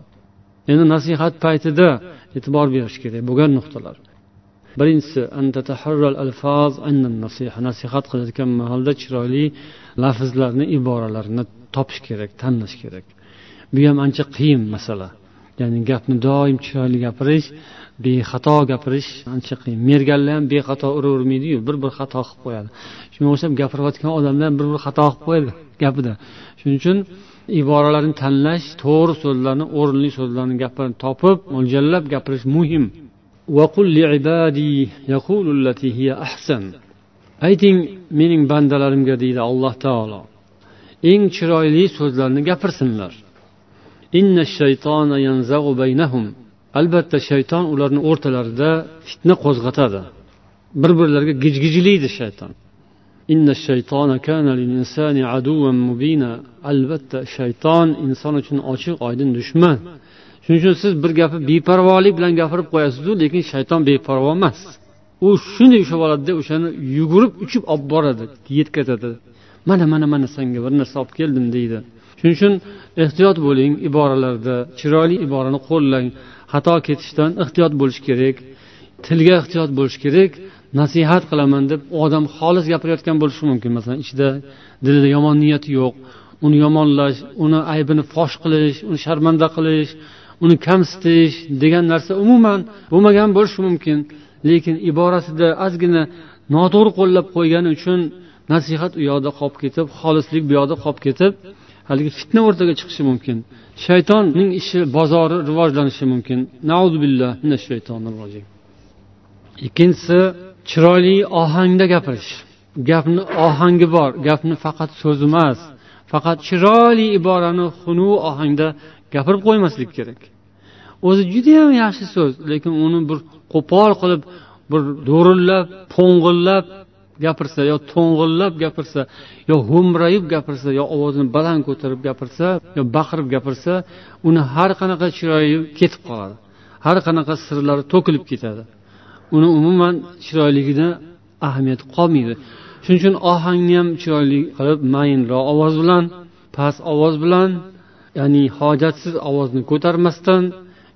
Endi nasihat paytida e'tibor berish kerak bo'lgan nuqtalar. Birinchisi nasihat qilayotgan mahalda chiroyli lafzlarni iboralarni topish kerak tanlash kerak. Bu ham ancha qiyin masala. Ya'ni gapni doim chiroyli gapirish bexato gapirish ancha qiyin. Merganlar ham bexato uravermaydiyu bir bir xato qilib qo'yadi. Shunga o'xshab gapirayotgan odamlar ham bir bir xato qilib qo'yadi gapida. Shuning uchun iboralarni tanlash to'g'ri so'zlarni o'rinli so'zlarni gapini topib mo'ljallab gapirish muhim. Ayting mening bandalarimga deydi alloh taolo. Eng chiroyli so'zlarni gapirsinlar. Albatta shayton ularni o'rtalarida fitna qo'zg'atadi. Bir birlariga gijgijlaydi shayton albatta shayton inson uchun ochiq oydin dushman. Shuning uchun siz bir gapni beparvolik bilan gapirib qo'yasizu lekin shayton beparvo emas. U shunday ushlab oladida o'shani yugurib uchib olib boradi yetkazadi. Mana mana mana senga bir narsa olib keldim deydi. Shuning uchun ehtiyot bo'ling iboralarda chiroyli iborani qo'llang. Xato ketishdan ehtiyot bo'lish kerak tilga ehtiyot bo'lish kerak nasihat qilaman deb u odam xolis gapirayotgan bo'lishi mumkin. Masalan ichida dilida yomon niyati yo'q uni yomonlash uni aybini fosh qilish uni sharmanda qilish uni kamsitish degan narsa umuman bo'lmagan bo'lishi mumkin. Lekin iborasida ozgina noto'g'ri qo'llab qo'ygani uchun nasihat u yoqda qolib ketib xolislik bu yoqda qolib ketib haligi fitna o'rtaga chiqishi mumkin. Shaytonning ishi bozori rivojlanishi mumkin. Ikkinchisi chiroyli ohangda gapirish. Gapni ohangi bor gapni faqat so'z emas faqat chiroyli iborani xunuk ohangda gapirib qo'ymaslik kerak. O'zi judayam yaxshi so'z lekin uni bir qo'pol qilib bir do'rillab po'ng'illab gapirsa yo to'ng'illab gapirsa yo ho'mrayib gapirsa yo ovozini baland ko'tarib gapirsa yo baqirib gapirsa uni har qanaqa chiroyi ketib qoladi. Har qanaqa sirlari to'kilib ketadi. Uni umuman chiroyligida ahamiyati qolmaydi. Shuning uchun ohangni ham chiroyli qilib mayinroq ovoz bilan past ovoz bilan ya'ni hojatsiz ovozni ko'tarmasdan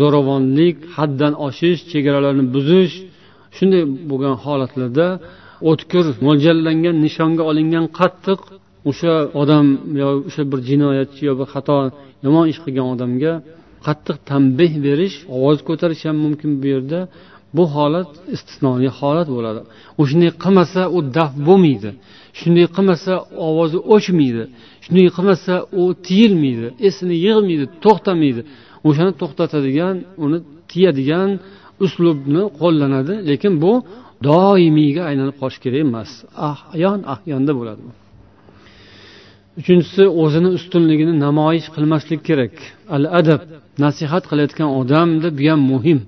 zo'ravonlik haddan oshish chegaralarni buzish shunday bo'lgan holatlarda o'tkir mo'ljallangan nishonga olingan qattiq o'sha odam yo o'sha bir jinoyatchi yo bir xato yomon ish qilgan odamga qattiq tanbeh berish ovoz ko'tarish ham mumkin bu yerda. Bu holat istisnoliy holat bo'ladi. O'shanday qilmasa u daf bo'lmaydi. Shunday qilmasa ovozi o'chmaydi. Shunday qilmasa u tiyilmaydi esini yig'maydi to'xtamaydi. O'shani to'xtatadigan uni tiyadigan uslubni qo'llanadi lekin bu doimiyga aylanib qolishi kerak emas. Ahyon ahyonda bo'ladi uchinchisi o'zini ustunligini namoyish qilmaslik kerak. Al adab nasihat qilayotgan odamda bu ham muhim.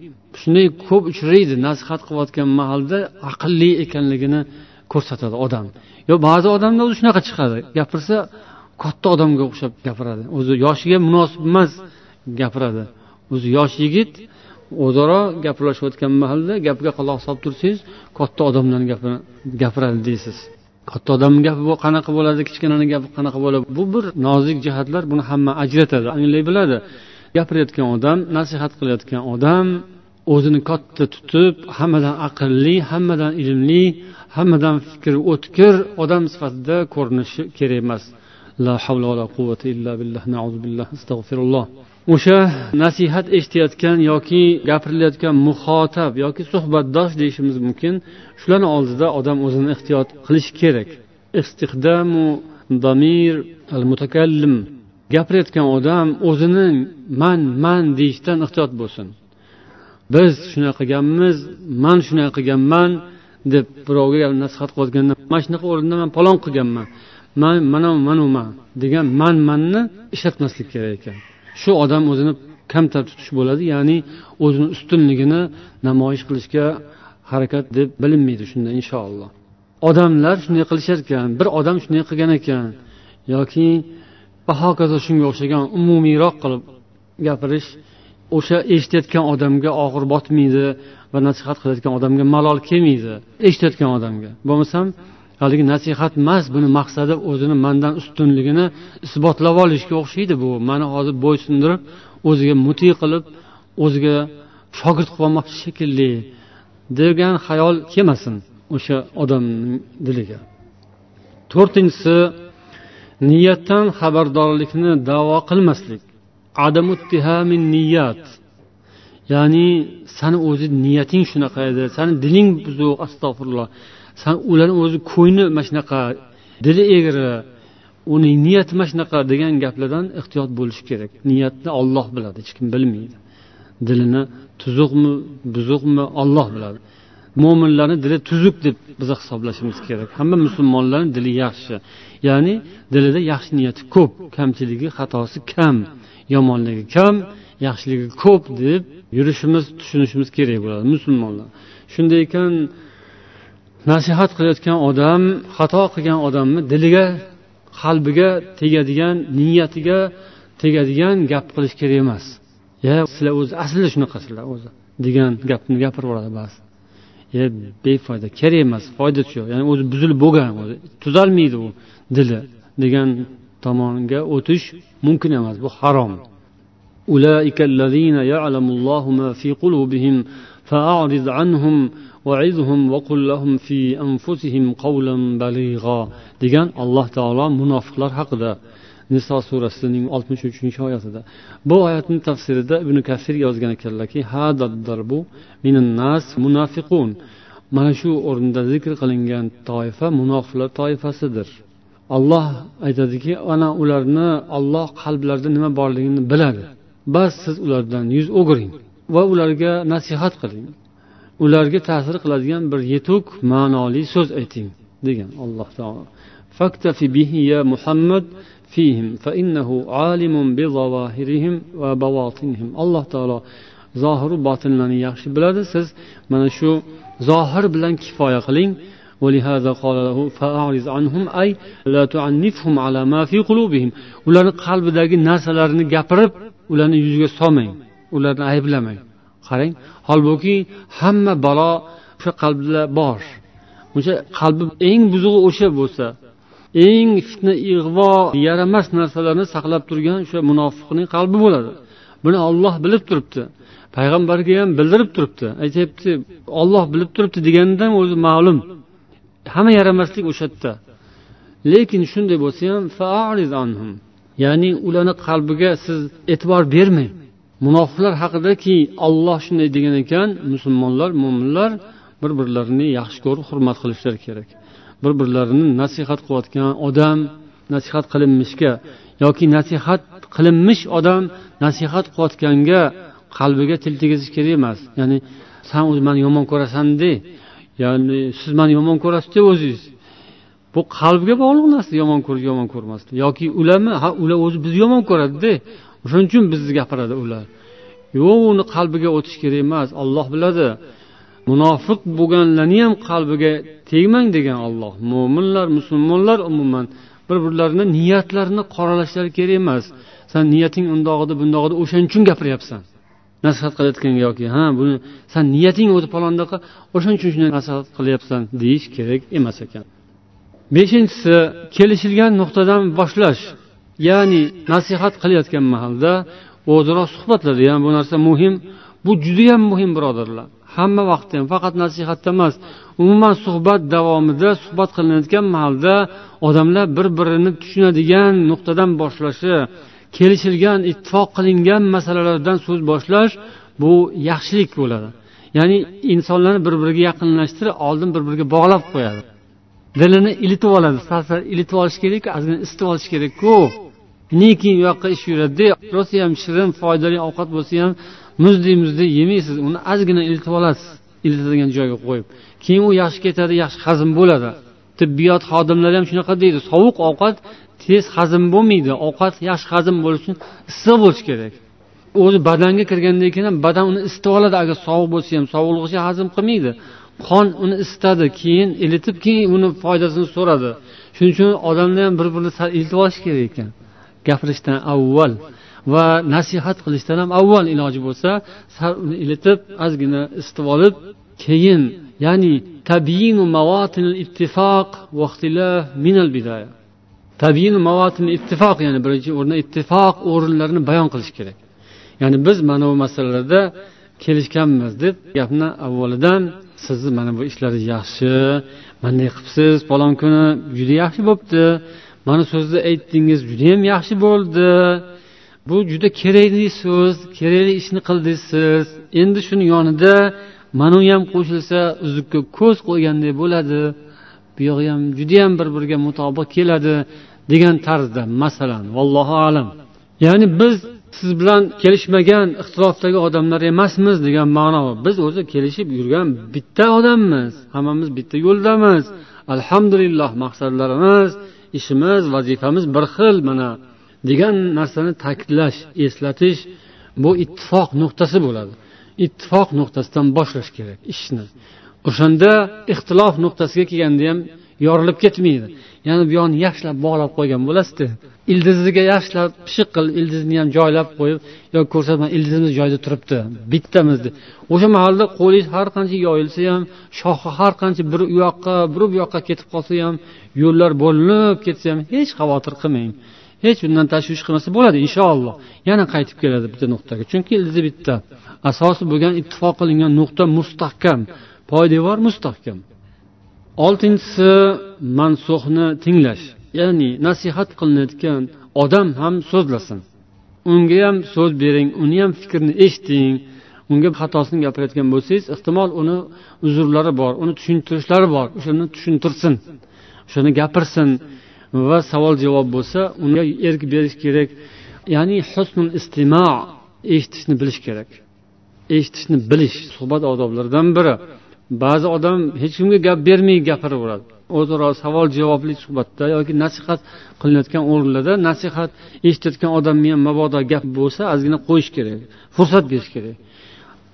Shunday ko'p uchraydi nasihat qilayotgan mahalda aqlli ekanligini ko'rsatadi odam. Yo ba'zi odamda o'zi shunaqa chiqadi. Gapirsa katta odamga o'xshab gapiradi. O'zi yoshiga munosib emas. Gapiradi. O'zi yosh yigit o'zaro gaplashayotgan mahalda gapga quloq solib tursangiz katta odam gapini gapiradi deysiz. Katta odamni gapi bu qanaqa bo'ladi kichkinani gapi qanaqa bo'ladi? Bu bir nozik jihatlar buni hamma ajratadi. Anglay biladi gapirayotgan odam nasihat qilayotgan odam o'zini katta tutib hammadan aqlli hammadan ilmli hammadan fikri o'tkir odam sifatida ko'rinishi kerak emas. La havla va la quvvata illa billah billah astag'firulloh o'sha nasihat eshitayotgan yoki gapirilayotgan muxotab yoki suhbatdosh deyishimiz mumkin. Shularni oldida odam o'zini ehtiyot qilishi kerak. Istihdamu damir al mutakallim gapirayotgan odam o'zini man man deyishdan ehtiyot bo'lsin. Biz shunday qilganmiz man shunday qilganman deb birovga nasihat qilayotganda mana shunaqa o'rinda man palon qilganman. Man mana manu man degan man manni ishlatmaslik kerak ekan. Shu odam o'zini kamtar tutish bo'ladi ya'ni o'zini ustunligini namoyish qilishga harakat deb bilinmaydi shunda inshaalloh. Odamlar shunday qilishar ekan bir odam shunday qilgan ekan yoki va hokazo shunga o'xshagan umumiyroq qilib gapirish o'sha eshitayotgan odamga og'ir botmaydi va nasihat qilayotgan odamga malol kelmaydi eshitayotgan odamga. Bo'lmasam haligi nasihat emas buni maqsadi o'zini mandan ustunligini isbotlab olishga o'xshaydi bu. Mani hozir bo'ysundirib o'ziga muti qilib o'ziga shogird qilib olmoqchi shekilli degan xayol kelmasin o'sha odamning diliga. To'rtinchisi niyatdan xabardorlikni davo qilmaslik. Niyat. Ya'ni sani o'zi niyating shunaqa edi sani diling buzuq astag'firulloh. San ularni o'zi ko'ngli mana shunaqa dili egri uning niyati mana shunaqa degan gaplardan ehtiyot bo'lish kerak. Niyatni olloh biladi hech kim bilmaydi. Dilini tuzuqmi buzuqmi olloh biladi. Mo'minlarni dili tuzuk deb biz hisoblashimiz kerak. Hamma musulmonlarni dili yaxshi. Ya'ni dilida yaxshi niyati ko'p kamchiligi xatosi kam yomonligi kam yaxshiligi ko'p deb yurishimiz tushunishimiz kerak bo'ladi musulmonlar. Shunday ekan nasihat qilayotgan odam xato qilgan odamni diliga qalbiga tegadigan niyatiga tegadigan gap qilish kerak emas ya sizlar o'zi aslida shunaqasizlar o'zi degan gapni gapirib yuboradi ba'zi e befoyda kerak emas foydasi yo'q ya'ni o'zi buzilib bo'lgan o'zi tuzalmaydi u dili degan tomonga o'tish mumkin emas bu harom أولئك الذين يعلم الله ما في قلوبهم فأعرض عنهم وعظهم وقل لهم في أنفسهم قولا بليغا degan alloh taolo munofiqlar haqida niso surasining oltmish uchinchi oyatida bu oyatni tafsirida ibn kasir yozgan ekanlarki nas munafiqun mana shu o'rinda zikr qilingan toifa munofiqlar toifasidir olloh aytadiki ana ularni olloh qalblarida nima borligini biladi bas siz ulardan yuz o'giring va ularga nasihat qiling ularga ta'sir qiladigan bir yetuk ma'noli so'z ayting degan alloh taolo faktafi bihi ya muhammad fihim fa innahu alimun bi zawahirihim va bawatinihim alloh taolo zohiru botinlarni yaxshi biladi siz mana shu zohir bilan kifoya qiling ولهذا قال له فأعرض عنهم أي لا تعنفهم على ما في قلوبهم ularni qalbidagi narsalarni gapirib ularni yuziga solmang ularni ayblamang Qarang. Holbuki hamma balo o'sha qalbda bor. O'sha qalbi eng buzug'i o'sha bo'lsa eng fitna ig'vo yaramas narsalarni saqlab turgan o'sha munofiqning qalbi bo'ladi. Buni olloh bilib turibdi. Payg'ambarga ham bildirib turibdi. Aytyapti olloh bilib turibdi deganidan o'zi ma'lum. Hamma yaramaslik o'sha yerda lekin shunday bo'lsa ham ya'ni ularni qalbiga siz e'tibor bermang. Munofiqlar haqidaki olloh shunday degan ekan musulmonlar mo'minlar bir birlarini yaxshi ko'rib hurmat qilishlari kerak. Bir birlarini nasihat qilayotgan odam nasihat qilinmishga yoki nasihat qilinmish odam nasihat qilayotganga qalbiga til tegizish kerak emas. Ya'ni san o'zi mani yomon ko'rasan de. Ya'ni siz mani yomon ko'rasizda o'zingiz bu qalbga bog'liq narsa yomon ko'rish yomon ko'rmaslik. Yoki ularmi ha ular o'zi bizni yomon ko'radida o'shaning uchun bizni gapiradi ular. Yo'q uni qalbiga o'tish kerak emas. Olloh biladi munofiq bo'lganlarni ham qalbiga tegmang degan olloh mo'minlar musulmonlar umuman bir birlarini niyatlarini qoralashlari kerak emas. San niyating undoq edi o'shaning uchun gapiryapsan. Nasihat qilayotganga yoki ha buni san niyating o'zi palondaqa o'shaning uchun shunday nasihat qilyapsan deyish kerak emas ekan. Beshinchisi kelishilgan nuqtadan boshlash. Ya'ni nasihat qilayotgan mahalda o'zaro suhbatlarda ya'ni bu narsa muhim. Bu judayam muhim birodarlar. Hamma vaqtda ham faqat nasihatda emas umuman suhbat davomida suhbat qilinayotgan mahalda odamlar bir birini tushunadigan nuqtadan boshlashi kelishilgan ittifoq qilingan masalalardan so'z boshlash bu yaxshilik bo'ladi. Ya'ni insonlarni bir biriga yaqinlashtirib oldin bir biriga bog'lab qo'yadi. Dilini ilitib oladi sal sal ilitib olish kerak ozgina isitib olish kerakku. Lekin u yoqqa ish yuradida rosayam shirin foydali ovqat bo'lsa ham muzdek muzdek yemaysiz. Uni ozgina ilitib olasiz. Ilitadigan joyga qo'yib. Keyin u yaxshi ketadi yaxshi hazm bo'ladi. Tibbiyot xodimlari ham shunaqa deydi. Sovuq ovqat tez hazm bo'lmaydi. Ovqat yaxshi hazm bo'lishi uchun issiq bo'lishi kerak. O'zi badanga kirgandan keyin ham badan uni isitib oladi. Agar sovuq bo'lsa ham sovuqligicha hazm qilmaydi. Qon uni isitadi keyin ilitib keyin uni foydasini so'radi. Shuning uchun odamlar ham bir birini ilitib olishi kerak ekan. Gapirishdan avval va nasihat qilishdan ham avval iloji bo'lsa sal uni ilitib ozgina isitib olib keyin ya'ni tabiinu mavatinil ittifoq va minal bidaya. Tabiinu mavatinil ittifoq ya'ni birinchi o'rinda ittifoq o'rinlarini bayon qilish kerak. Ya'ni biz mana bu masalalarda kelishganmiz deb gapni avvalidan sizni mana bu ishlaringiz yaxshi bunday qilibsiz falon kuni juda yaxshi bo'libdi mana so'zni aytdingiz judayam yaxshi bo'ldi. Bu juda kerakli so'z kerakli ishni qildingiz. Siz endi shuni yonida mana u ham qo'shilsa uzukka ko'z qo'yganday bo'ladi. Buyog'i ham judayam bir biriga mutobiq keladi degan tarzda. Masalan vallohu alam. Ya'ni biz siz bilan kelishmagan ixtilofdagi odamlar emasmiz degan ma'no biz o'zi kelishib yurgan bitta odammiz. Hammamiz bitta yo'ldamiz. Alhamdulillah maqsadlarimiz ishimiz vazifamiz bir xil mana degan narsani ta'kidlash eslatish bu ittifoq nuqtasi bo'ladi. Ittifoq nuqtasidan boshlash kerak ishni. O'shanda ixtilof nuqtasiga kelganda ham yorilib ketmaydi. Ya'ni bu yoqni yaxshilab bog'lab qo'ygan bo'lasizda. Ildiziga yaxshilab pishiq qilib ildizni ham joylab qo'yib yo ko'rsatma ildizimiz joyida turibdi. Bittamiz deb o'sha mahalda qo'lingiz har qancha yoyilsa ham shoxi har qancha bir u yoqqa bir bu yoqqa ketib qolsa ham yo'llar bo'linib ketsa ham hech xavotir qilmang. Hech bundan tashvish qilmasa bo'ladi inshaalloh. Yana qaytib keladi bitta nuqtaga. Chunki ildizi bitta. Asosi bo'lgan ittifoq qilingan nuqta mustahkam. Poydevor mustahkam. Oltinchisi mansuhni tinglash. Ya'ni nasihat qilinayotgan odam ham so'zlasin. Unga ham so'z bering uni ham fikrini eshiting. Unga xatosini gapirayotgan bo'lsangiz ehtimol uni uzrlari bor uni tushuntirishlari bor o'shani tushuntirsin o'shani gapirsin va savol javob bo'lsa unga erk berish kerak. Ya'ni husnul istimo eshitishni bilish kerak. Eshitishni bilish suhbat odoblaridan biri. Ba'zi odam hech kimga gap bermay gapiraveradi. O'zaro savol javobli suhbatda yoki nasihat qilinayotgan o'rinlarda nasihat eshitayotgan odamni ham mabodo gap bo'lsa ozgina qo'yish kerak fursat berish kerak.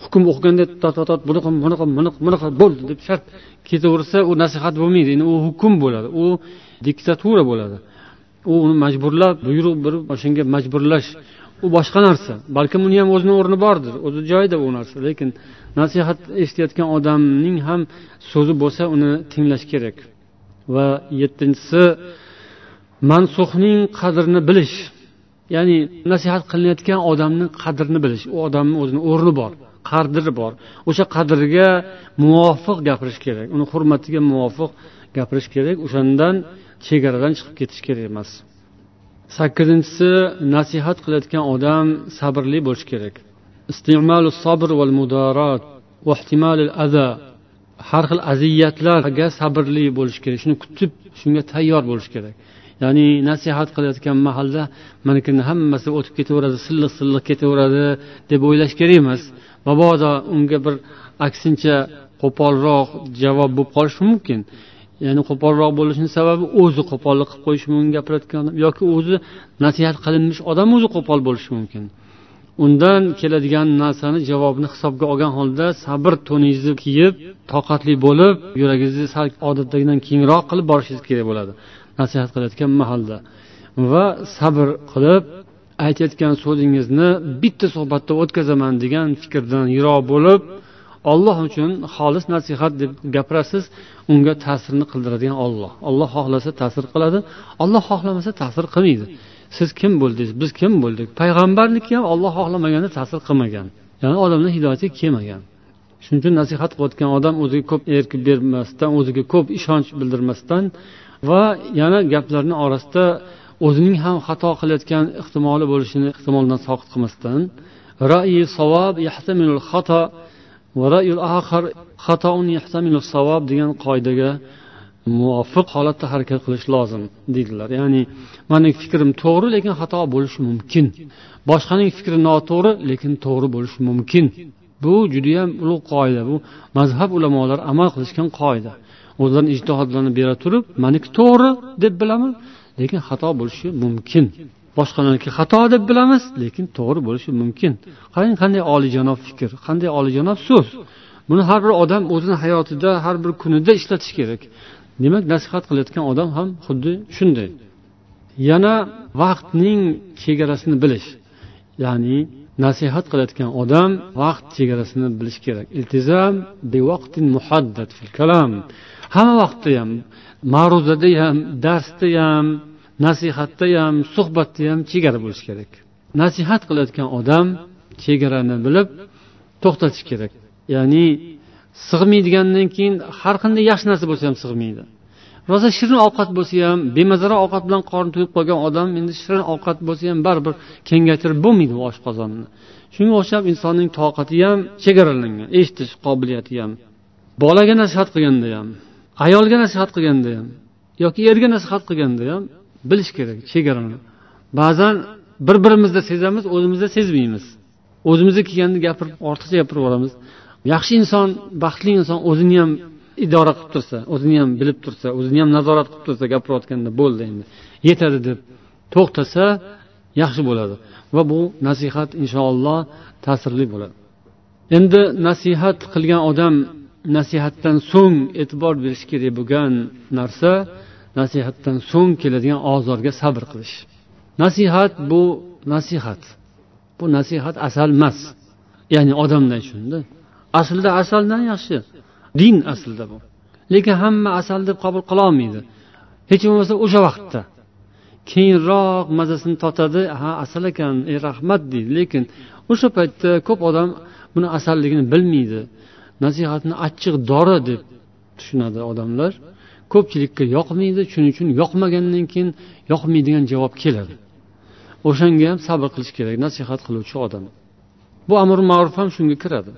Hukm o'qiganda tot bunaqa bunaqa bunaqa qil bo'ldi deb shart ketaversa u nasihat bo'lmaydi. Endi u hukm bo'ladi u diktatura bo'ladi. U uni majburlab buyruq berib o'shanga majburlash. U boshqa narsa balkim uni ham o'zini o'rni bordir o'zi joyida u narsa lekin nasihat eshitayotgan odamning ham so'zi bo'lsa uni tinglash kerak. Va yettinchisi mansuhning qadrini bilish. Ya'ni nasihat qilinayotgan odamni qadrini bilish. U odamni o'zini o'rni bor qadri bor. O'sha qadriga muvofiq gapirish kerak. Uni hurmatiga muvofiq gapirish kerak. O'shandan chegaradan chiqib ketish kerak emas. Sakkizinchisi nasihat qilayotgan odam sabrli bo'lishi kerak. Sabr val mudorat va adha. Har xil aziyatlarga sabrli bo'lish kerak. Shuni kutib shunga tayyor bo'lish kerak. Ya'ni nasihat qilayotgan mahalda manikini hammasi o'tib ketaveradi silliq silliq ketaveradi deb o'ylash kerak emas. Mabodo unga bir aksincha qo'polroq javob bo'lib qolishi mumkin. Ya'ni qo'polroq bo'lishini sababi o'zi qo'pollik qilib qo'yishi mumkin gapirayotgan odam yoki o'zi nasihat qilinmish odam o'zi qo'pol bo'lishi mumkin. Undan keladigan narsani javobni hisobga olgan holda sabr to'ningizni kiyib toqatli bo'lib yuragingizni sal odatdagidan kengroq qilib borishingiz kerak bo'ladi. Nasihat qilayotgan mahalda. Va sabr qilib aytayotgan so'zingizni bitta suhbatda o'tkazaman degan fikrdan yiroq bo'lib olloh uchun xolis nasihat deb gapirasiz unga ta'sirini qildiradigan olloh olloh xohlasa ta'sir qiladi olloh xohlamasa ta'sir qilmaydi. siz kim bo'ldingiz? Biz kim bo'ldik? Payg'ambarlikka ham olloh xohlamaganda ta'sir qilmagan. Ya'ni odamlar hidoyatga kelmagan. Shuning uchun nasihat qilayotgan odam o'ziga ko'p erk bermasdan o'ziga ko'p ishonch bildirmasdan va yana gaplarni orasida o'zining ham xato qilayotgan ehtimoli bo'lishini ehtimoldan soqit qilmasdan savob xato va degan qoidaga muvofiq holatda harakat qilish lozim deydilar. Ya'ni mani fikrim to'g'ri lekin xato bo'lishi mumkin. Boshqaning fikri noto'g'ri lekin to'g'ri bo'lishi mumkin. Bu judayam ulug' qoida. Bu mazhab ulamolari amal qilishgan qoida. O'zlarini ijtihodlarini bera turib maniki to'g'ri deb bilaman lekin xato bo'lishi mumkin. Boshqalarniki xato deb bilamiz lekin to'g'ri bo'lishi mumkin. Qarang qanday oliyjanob fikr qanday oliyjanob so'z. Buni har bir odam o'zini hayotida har bir kunida ishlatish kerak. Demak nasihat qilayotgan odam ham xuddi shunday. Yana vaqtning chegarasini bilish ya'ni nasihat qilayotgan odam vaqt chegarasini bilish kerak. Iltizam muhaddad fil kalam. Hamma vaqtda ham ma'ruzada ham darsda ham nasihatda ham suhbatda ham chegara bo'lishi kerak. Nasihat qilayotgan odam chegarani bilib to'xtatish kerak. Ya'ni sig'maydigandan keyin har qanday yaxshi narsa bo'lsa ham sig'maydi. Rosa shirin ovqat bo'lsa ham bemazaroq ovqat bilan qorni to'yib qolgan odam endi shirin ovqat bo'lsa ham baribir kengaytirib bo'lmaydi u oshqozonni shunga o'xshab insonning toqati ham chegaralangan eshitish qobiliyati ham bolaga nasihat qilganda ham ayolga nasihat qilganda ham yoki erga nasihat qilganda ham bilish kerak chegarani ba'zan bir birimizda sezamiz o'zimizda sezmaymiz. O'zimizga kelganda gapirib ortiqcha gapirib yuboramiz yaxshi inson baxtli inson o'zini ham idora qilib tursa o'zini ham bilib tursa o'zini ham nazorat qilib tursa gapirayotganda bo'ldi endi. Yetadi deb to'xtasa yaxshi bo'ladi. Va bu nasihat inshaalloh ta'sirli bo'ladi. Endi nasihat qilgan odam nasihatdan so'ng e'tibor berish kerak bo'lgan narsa nasihatdan so'ng keladigan ozorga sabr qilish. Nasihat bu nasihat. Bu nasihat asal emas. Ya'ni odamdan shunda. Aslida asaldan yaxshi? Din aslida bu. Lekin hamma asal deb qabul qilolmaydi hech bo'lmasa o'sha vaqtda. Keyinroq mazasini totadi ha asal ekan ey rahmat deydi. Lekin o'sha paytda ko'p odam buni asalligini bilmaydi. Nasihatni achchiq dori deb tushunadi odamlar. Ko'pchilikka yoqmaydi shuning uchun yoqmagandan keyin yoqmaydigan javob keladi. O'shanga ham sabr qilish kerak nasihat qiluvchi odam. Bu amr ma'ruf ham shunga kiradi.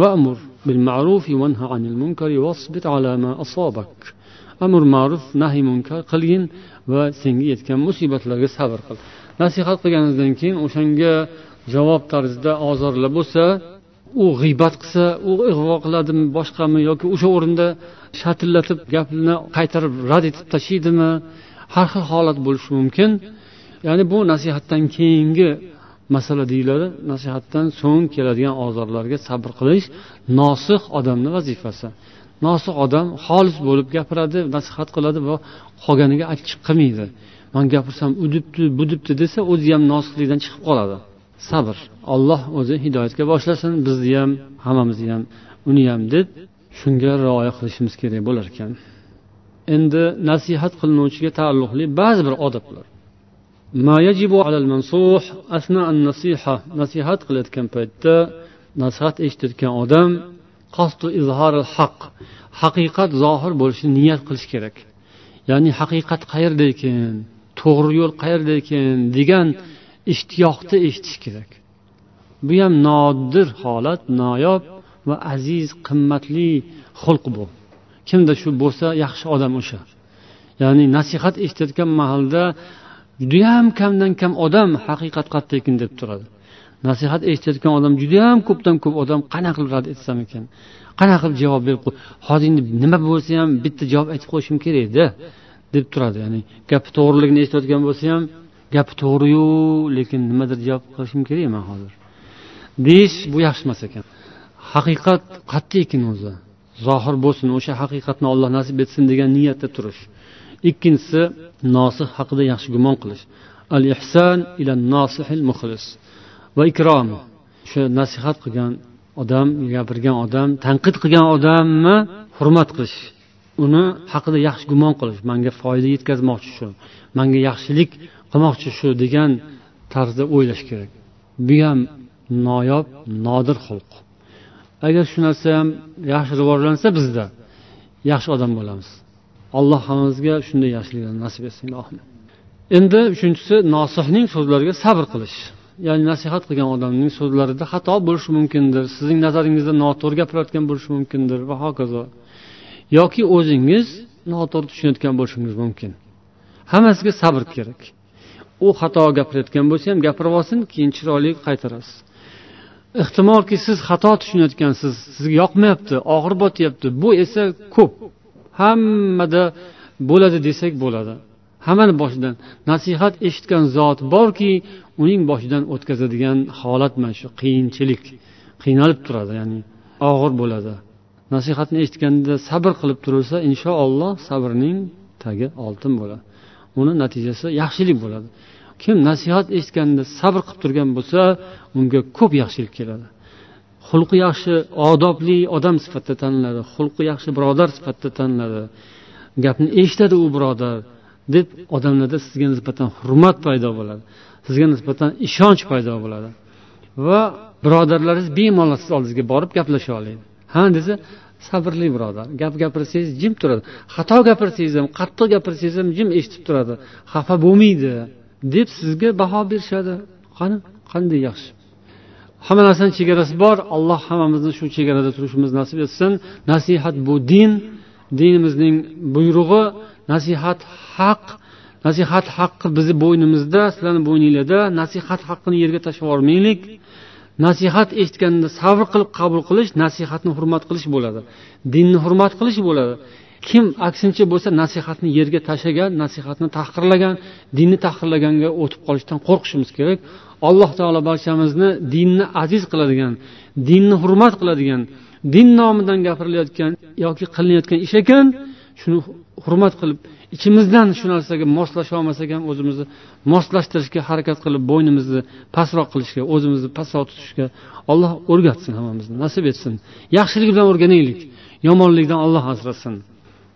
وأمر بالمعروف وانهى عن المنكر واصبر على ما أصابك amr ma'ruf nahiy munkar qilgin va senga yetgan musibatlarga sabr qil nasihat qilganingizdan keyin o'shanga javob tarzida ozorlar bo'lsa u g'iybat qilsa u ig'vo qiladimi boshqami yoki o'sha o'rinda shatillatib gapni qaytarib rad etib tashlaydimi har xil holat bo'lishi mumkin ya'ni bu nasihatdan keyingi masala deyiladi nasihatdan so'ng keladigan ozorlarga sabr qilish nosih odamni vazifasi. Nosih odam xolis bo'lib gapiradi nasihat qiladi va qolganiga achchiq qilmaydi. Man gapirsam u debdi bu debdi desa o'zi ham nosihlikdan chiqib qoladi. Sabr. Olloh o'zi hidoyatga boshlasin bizni ham hammamizni ham uni ham deb shunga rioya qilishimiz kerak bo'lar ekan endi nasihat qilinuvchiga taalluqli ba'zi bir odoblar. Nasihat qilayotgan paytda nasihat eshitayotgan odam haq haqiqat zohir bo'lishini niyat qilish kerak. Ya'ni haqiqat qayerda ekan to'g'ri yo'l qayerda ekan degan ishtiyoqda eshitish kerak. Bu ham nodir holat noyob va aziz qimmatli xulq bu. Kimda shu bo'lsa yaxshi odam o'sha. Ya'ni nasihat eshitayotgan mahalda judayam kamdan kam odam haqiqat qayerda ekan deb turadi. Nasihat eshitayotgan odam judayam ko'pdan ko'p odam qanaqa qilib rad etsam ekan? Qanaqa qilib javob berib hozir endi nima bo'lsa ham bitta javob aytib qo'yishim kerakda deb turadi. Ya'ni gapi to'g'riligini eshitayotgan bo'lsa ham gapi to'g'riyu lekin nimadir javob qilishim kerakman hozir. Deyish bu yaxshi emas ekan. Haqiqat qat'iy ekan o'zi. Zohir bo'lsin o'sha haqiqatni olloh nasib etsin degan niyatda turish. Ikkinchisi nosih haqida yaxshi gumon qilish. Al ihson ila nosihil muxlis. Va ikrom o'sha nasihat qilgan odam gapirgan odam tanqid qilgan odamni hurmat qilish. Uni haqida yaxshi gumon qilish. Manga foyda yetkazmoqchi shu. Manga yaxshilik qilmoqchi shu degan tarzda o'ylash kerak. Bu ham noyob nodir xulq. Agar shu narsa ham yaxshi rivojlansa bizda yaxshi odam bo'lamiz. Alloh hammamizga shunday yaxshiliklarni nasib etsin ilohim endi uchinchisi nosihning so'zlariga sabr qilish. Ya'ni nasihat qilgan odamning so'zlarida xato bo'lishi mumkindir sizning nazaringizda noto'g'ri gapirayotgan bo'lishi mumkindir va hokazo. Yoki o'zingiz noto'g'ri tushunayotgan bo'lishingiz mumkin. Hammasiga sabr kerak. U xato gapirayotgan bo'lsa ham gapirib olsin keyin chiroyli qaytarasiz. Ehtimolki siz xato tushunayotgansiz sizga yoqmayapti og'ir botyapti. Bu esa ko'p. Hammada bo'ladi desak bo'ladi. Hammani boshidan nasihat eshitgan zot borki uning boshidan o'tkazadigan holat mana shu qiyinchilik qiynalib turadi ya'ni og'ir bo'ladi. Nasihatni eshitganda sabr qilib turilsa inshaalloh sabrning tagi oltin bo'ladi. Uni natijasi yaxshilik bo'ladi. Kim nasihat eshitganda sabr qilib turgan bo'lsa unga ko'p yaxshilik keladi. Xulqi yaxshi odobli odam sifatida taniladi xulqi yaxshi birodar sifatida taniladi. Gapni eshitadi u birodar deb odamlarda sizga nisbatan hurmat paydo bo'ladi sizga nisbatan ishonch paydo bo'ladi. Va birodarlaringiz bemalol sizni oldingizga borib gaplasha oladi ha desa sabrli birodar gap gapirsangiz jim turadi xato gapirsangiz ham qattiq gapirsangiz ham jim eshitib turadi xafa bo'lmaydi deb sizga baho berishadi. Qani qanday yaxshi? Hamma narsani chegarasi bor. Alloh hammamizni shu chegarada turishimiz nasib etsin. Nasihat bu din. Dinimizning buyrug'i. Nasihat haq. Nasihat haqqi bizni bo'ynimizda sizlarni bo'yninglarda. Nasihat haqqini yerga tashlab yubormaylik nasihat eshitganda sabr qilib qabul qilish nasihatni hurmat qilish bo'ladi. Dinni hurmat qilish bo'ladi. Kim aksincha bo'lsa nasihatni yerga tashlagan nasihatni tahqirlagan dinni tahqirlaganga o'tib qolishdan qo'rqishimiz kerak. Alloh taolo barchamizni dinni aziz qiladigan dinni hurmat qiladigan din nomidan gapirilayotgan yoki qilinayotgan ish ekan shuni hurmat qilib ichimizdan shu narsaga moslasha olmasak ham o'zimizni moslashtirishga harakat qilib bo'ynimizni pastroq qilishga o'zimizni pastroq tutishga alloh o'rgatsin hammamizni nasib etsin. Yaxshilik bilan o'rganaylik yomonlikdan olloh asrasin.